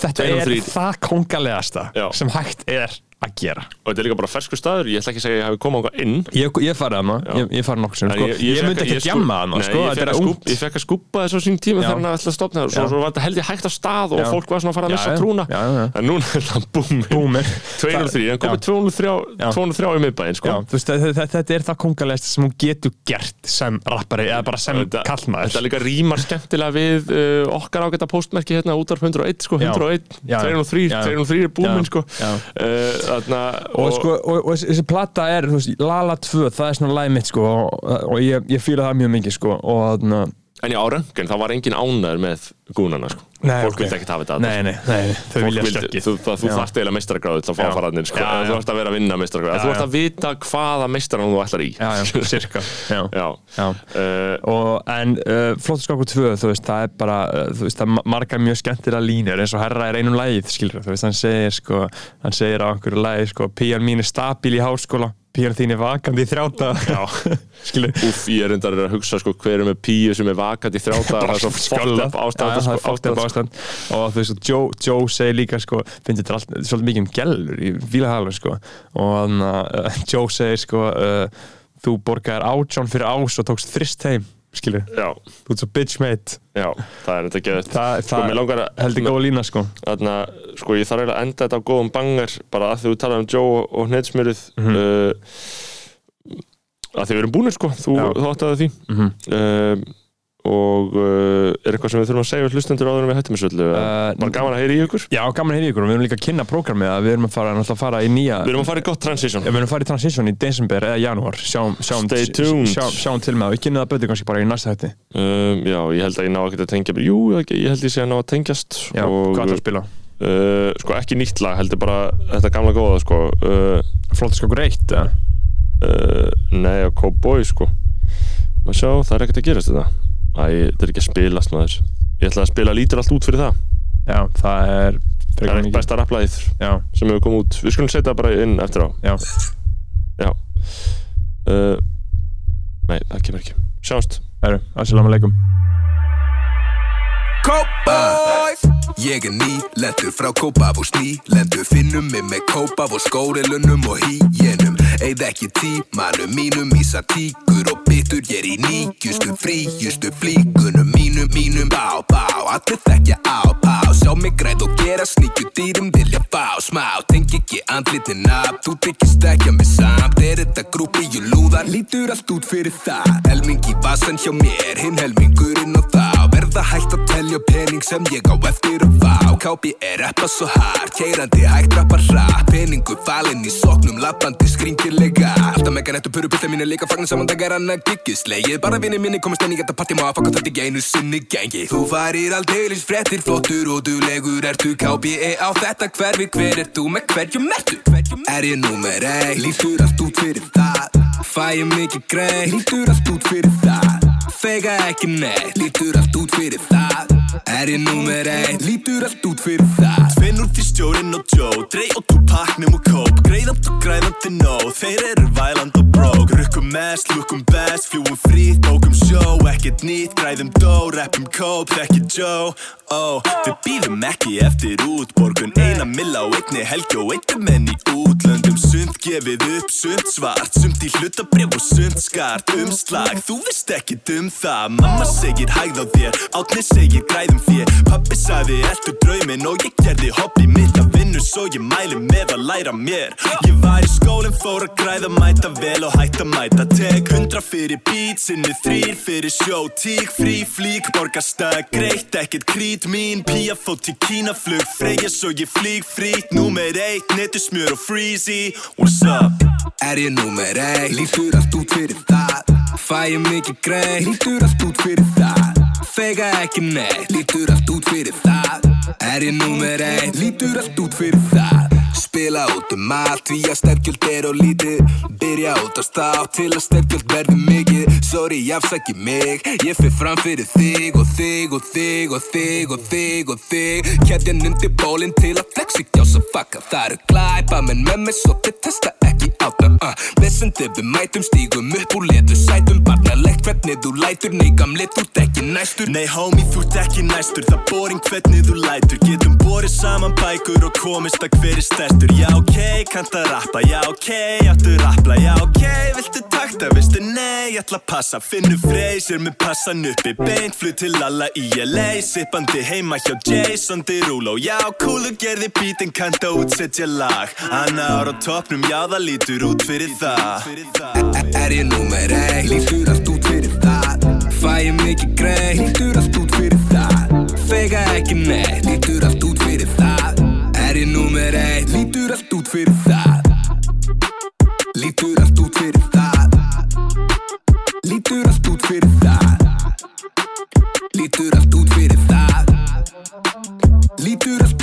þetta er það kongalegasta sem hægt er að gera og þetta er líka bara fersku staður ég ætla ekki að segja að ég hafi komið ánga inn ég, ég farið að maður, ég, ég farið nokkur sem sko. ég, fékk- myndi ekki ég að gjamma að maður sko, ég fekk að ég að skúpa þessu sín tíma þegar hann ætla að stopna svo, Já. svo var þetta held ég hægt á stað og Já. fólk var svona að fara að missa trúna Já, já. en núna er það Búminn. 203, hann komið Já. 203 Já. 203 í miðbæinn sko þetta, er það kongalegast sem hún getur gert sem rappari eða bara sem kallmaður Þetta líka rýmar skemmtilega við uh, okkar ágæta postmerki hérna útvarp 101 sko, Já. 101, Já. 203, Já. 203 er búminn Þarna, og, sko, og, og þessi- plata er, veist, Lala 2 það er svona lagið mitt sko og, og ég, ég fýla það mjög mikið sko og þarna En já, á röngin, það var engin ánæður með gúnana sko. Nei, Fólk ok. vildi ekki hafa þetta Nei, nei, nei, þau vilja stökkið þú, þú Já. þarft eiginlega meistaragráðu til að fá að fara hann sko. Já, þú þarft að vera að vinna meistaragráðu Já, þú já. þarft að vita hvaða meistaran þú ætlar í Já, já, cirka Já, já. já. Uh, Og, en uh, Flóttaskáku 2, þú veist, það er bara uh, þú veist, það ma- margar mjög skemmtilega línur eins og herra er einum lagið, skilur þú veist, hann segir sko, hann segir sko, píjan þín er vakandi í skilur. Úff, ég er reyndar að hugsa sko hver er með píu sem er vakandi í þrjáta það er svo up ástand það sko, fucked up ástand, ástand. Og þú veist, Joe, Joe segir líka sko, finnst þetta allt, svolítið mikið um gælur í fílahalur sko. Og hann, uh, Joe segir sko uh, þú borgaðir átján fyrir ás og tókst þrist heim, skilur þú ert svo bitch mate. Já, það er þetta geðið það, Sko, mér langar að heldur góða lína sko. Þarna, sko, ég þarf eiginlega að enda þetta á góðum banger bara að þú talar um Joe og hneidsmjörið mm Mhm. að því við erum búinir, sko. Þú, þú áttaði því. Mhm. uh, og uh, er eitthvað sem við þurfum að segja við hlustendur áður en við hættum þessu öllu? Uh, bara gaman að heyra í ykkur. Já, gaman að heyra í ykkur. Og við erum líka að kynna prógramið að við erum að fara, að fara í nýja við erum að fara í gott transition. Við erum að fara í transition í desember eða janúar. Sjáum, sjáum, Stay tuned. sjáum, sjáum til með það, við kynna það betur kannski bara í næsta hætti. Um, já, ég held að ég ná ekki að tengja jú, ég ég held ég sé að ná að tengjast já, og hvað er að spila? uh, sko ekki nýtt lag, heldur bara þetta gamla góða, sko. Uh, Flóttaskókur 1 eða? uh, nei, að Cowboy sko. Maður sjá, það er ekkert að gerast þetta æ, þetta er ekki að spilast maður. Ég ætla að spila lítur allt út fyrir það. Já, það er það er eitt besta rapplæðið já, sem hefur komið út. Við skulum setja það bara inn eftir á. Já, já. Uh, nei, það kemur ekki. Sjáumst. Herru, assalamu alaikum. Kópavoy Ég er ný, lendur frá Kópavós ný Lendur finnum mig með Kópavós skórilunum og hýjenum. Eða ekki tímanum mínum Ísa tíkur og bitur Ég er í nýjustu fríjustu flíkunum Mínum, mínum, bá, bá Allir þekkja á, bá Sjá mig græð og gera sníkju dýrum Vilja fá. Smá, tengi ekki andlitin af Þú tyggist ekki að mig samt. Er þetta grúpi og lúðar Lítur allt út fyrir það. Helming í vasan hjá mér Hinn helmingurinn á þá. Verða hægt að telja pening sem ég á eftir að fá. Kápi er reppa svo hart Keirandi hægt rappar hratt. Peningu falinn í soknum Lappandi skrýmtilega Alltaf mega nettu puru byrta mínu líka Fagnar saman dagar annað giggið slegið Bara vinni minni komast inn í þetta partí Má að fokka þetta ekki einu sinni gengi. Þú farir aldeilis frettir Flottur og dulegur ertu Kápi á þetta hverfi Hver er þú? Með hverjum ertu? Er ég númer ein? Lítur allt út fyrir það. Fæ ég mikið greið? Lítur allt út fyrir það. Fega ekki neitt, lítur allt út fyrir það Er ég númer ein, lítur allt út fyrir það. Finnur því stjórinn og Joe. Drey og Tupac nefn og Cope Greiðand og græðandi nóg. Þeir eru væland og brók Rukkum mest, lukkum best. Fljúum frýtt, bókum sjó. Ekkert nýtt, græðum dó. Rappum Cope, þekki Joe. Oh, Við býðum ekki eftir útborgun. Eina milla og einni helgi og eittum enn í útlöndum. Sund gefið upp, sund svart. Sumt í hlutabrif og sund skart. Umslag, þú veist ekki um það. Mamma segir hægð á þér. Átni segir græðum þér. Pappi sagði eldu drauminn? Og ég gerði hobby mitt að vinnu Svo ég mæli með að læra mér. Ég var í skólinn, fór að græða Mæta vel og hægt að mæta. Tek hundra fyrir beat, sinni þrýr fyrir sjó. Tík, frí, flík, borgarstag Greitt, ekkert krít. Mín Pía fótt til Kína, flug Freyja svo ég flík frýtt Númer eitt, netu smjör og freezy. What's up? Er ég númer ein, lítur allt út fyrir það. Fæ ég mikið greið, lítur allt út fyrir það Fega ekki neitt, lítur allt út fyrir það. Er ég númer ein, lítur allt út fyrir það. Spila út um allt Því að stefgjöld er og lítið. Byrja út á státt til að stefgjöld verði mikið. Sorry, afsaki mig. Ég fyrir fram fyrir þig og þig og þig og þig og þig og þig. Kæðjan undir bólinn til að flexi gjása fucka Það eru glæpa menn með mig svo þið testa ekki á það uh. Vissandi við mætum stígum upp úr letu Sætum barnalegt hvernig þú lætur Nei gamli þú ert ekki næstur. Nei homie, þú ert ekki næstur Það boring hvernig þú lætur. Getum borið saman bækur og komist að hver er stærstur. Já ok, kannt að rappa Já ok, áttu rappla Já ok, viltu takta, veistu nei Ég ætla að passa, finnur freysir með passan uppi Beint flug til alla í LA Sippandi heima hjá Jason Derulo. Já, coolu gerði bítinn, kannt að útsetja lag. Anna ára á toppnum, já það lítur lítur út fyrir það. Er, er ég númer einn, lítur allt út fyrir það. Fæ ég mikið grei, lítur allt út fyrir það. Fega ekki neitt, lítur allt út fyrir það. Er ég númer einn, lítur allt út fyrir það. Lítur allt út fyrir það. Lítur allt út fyrir það. Lítur allt út fyrir það. Lítur allt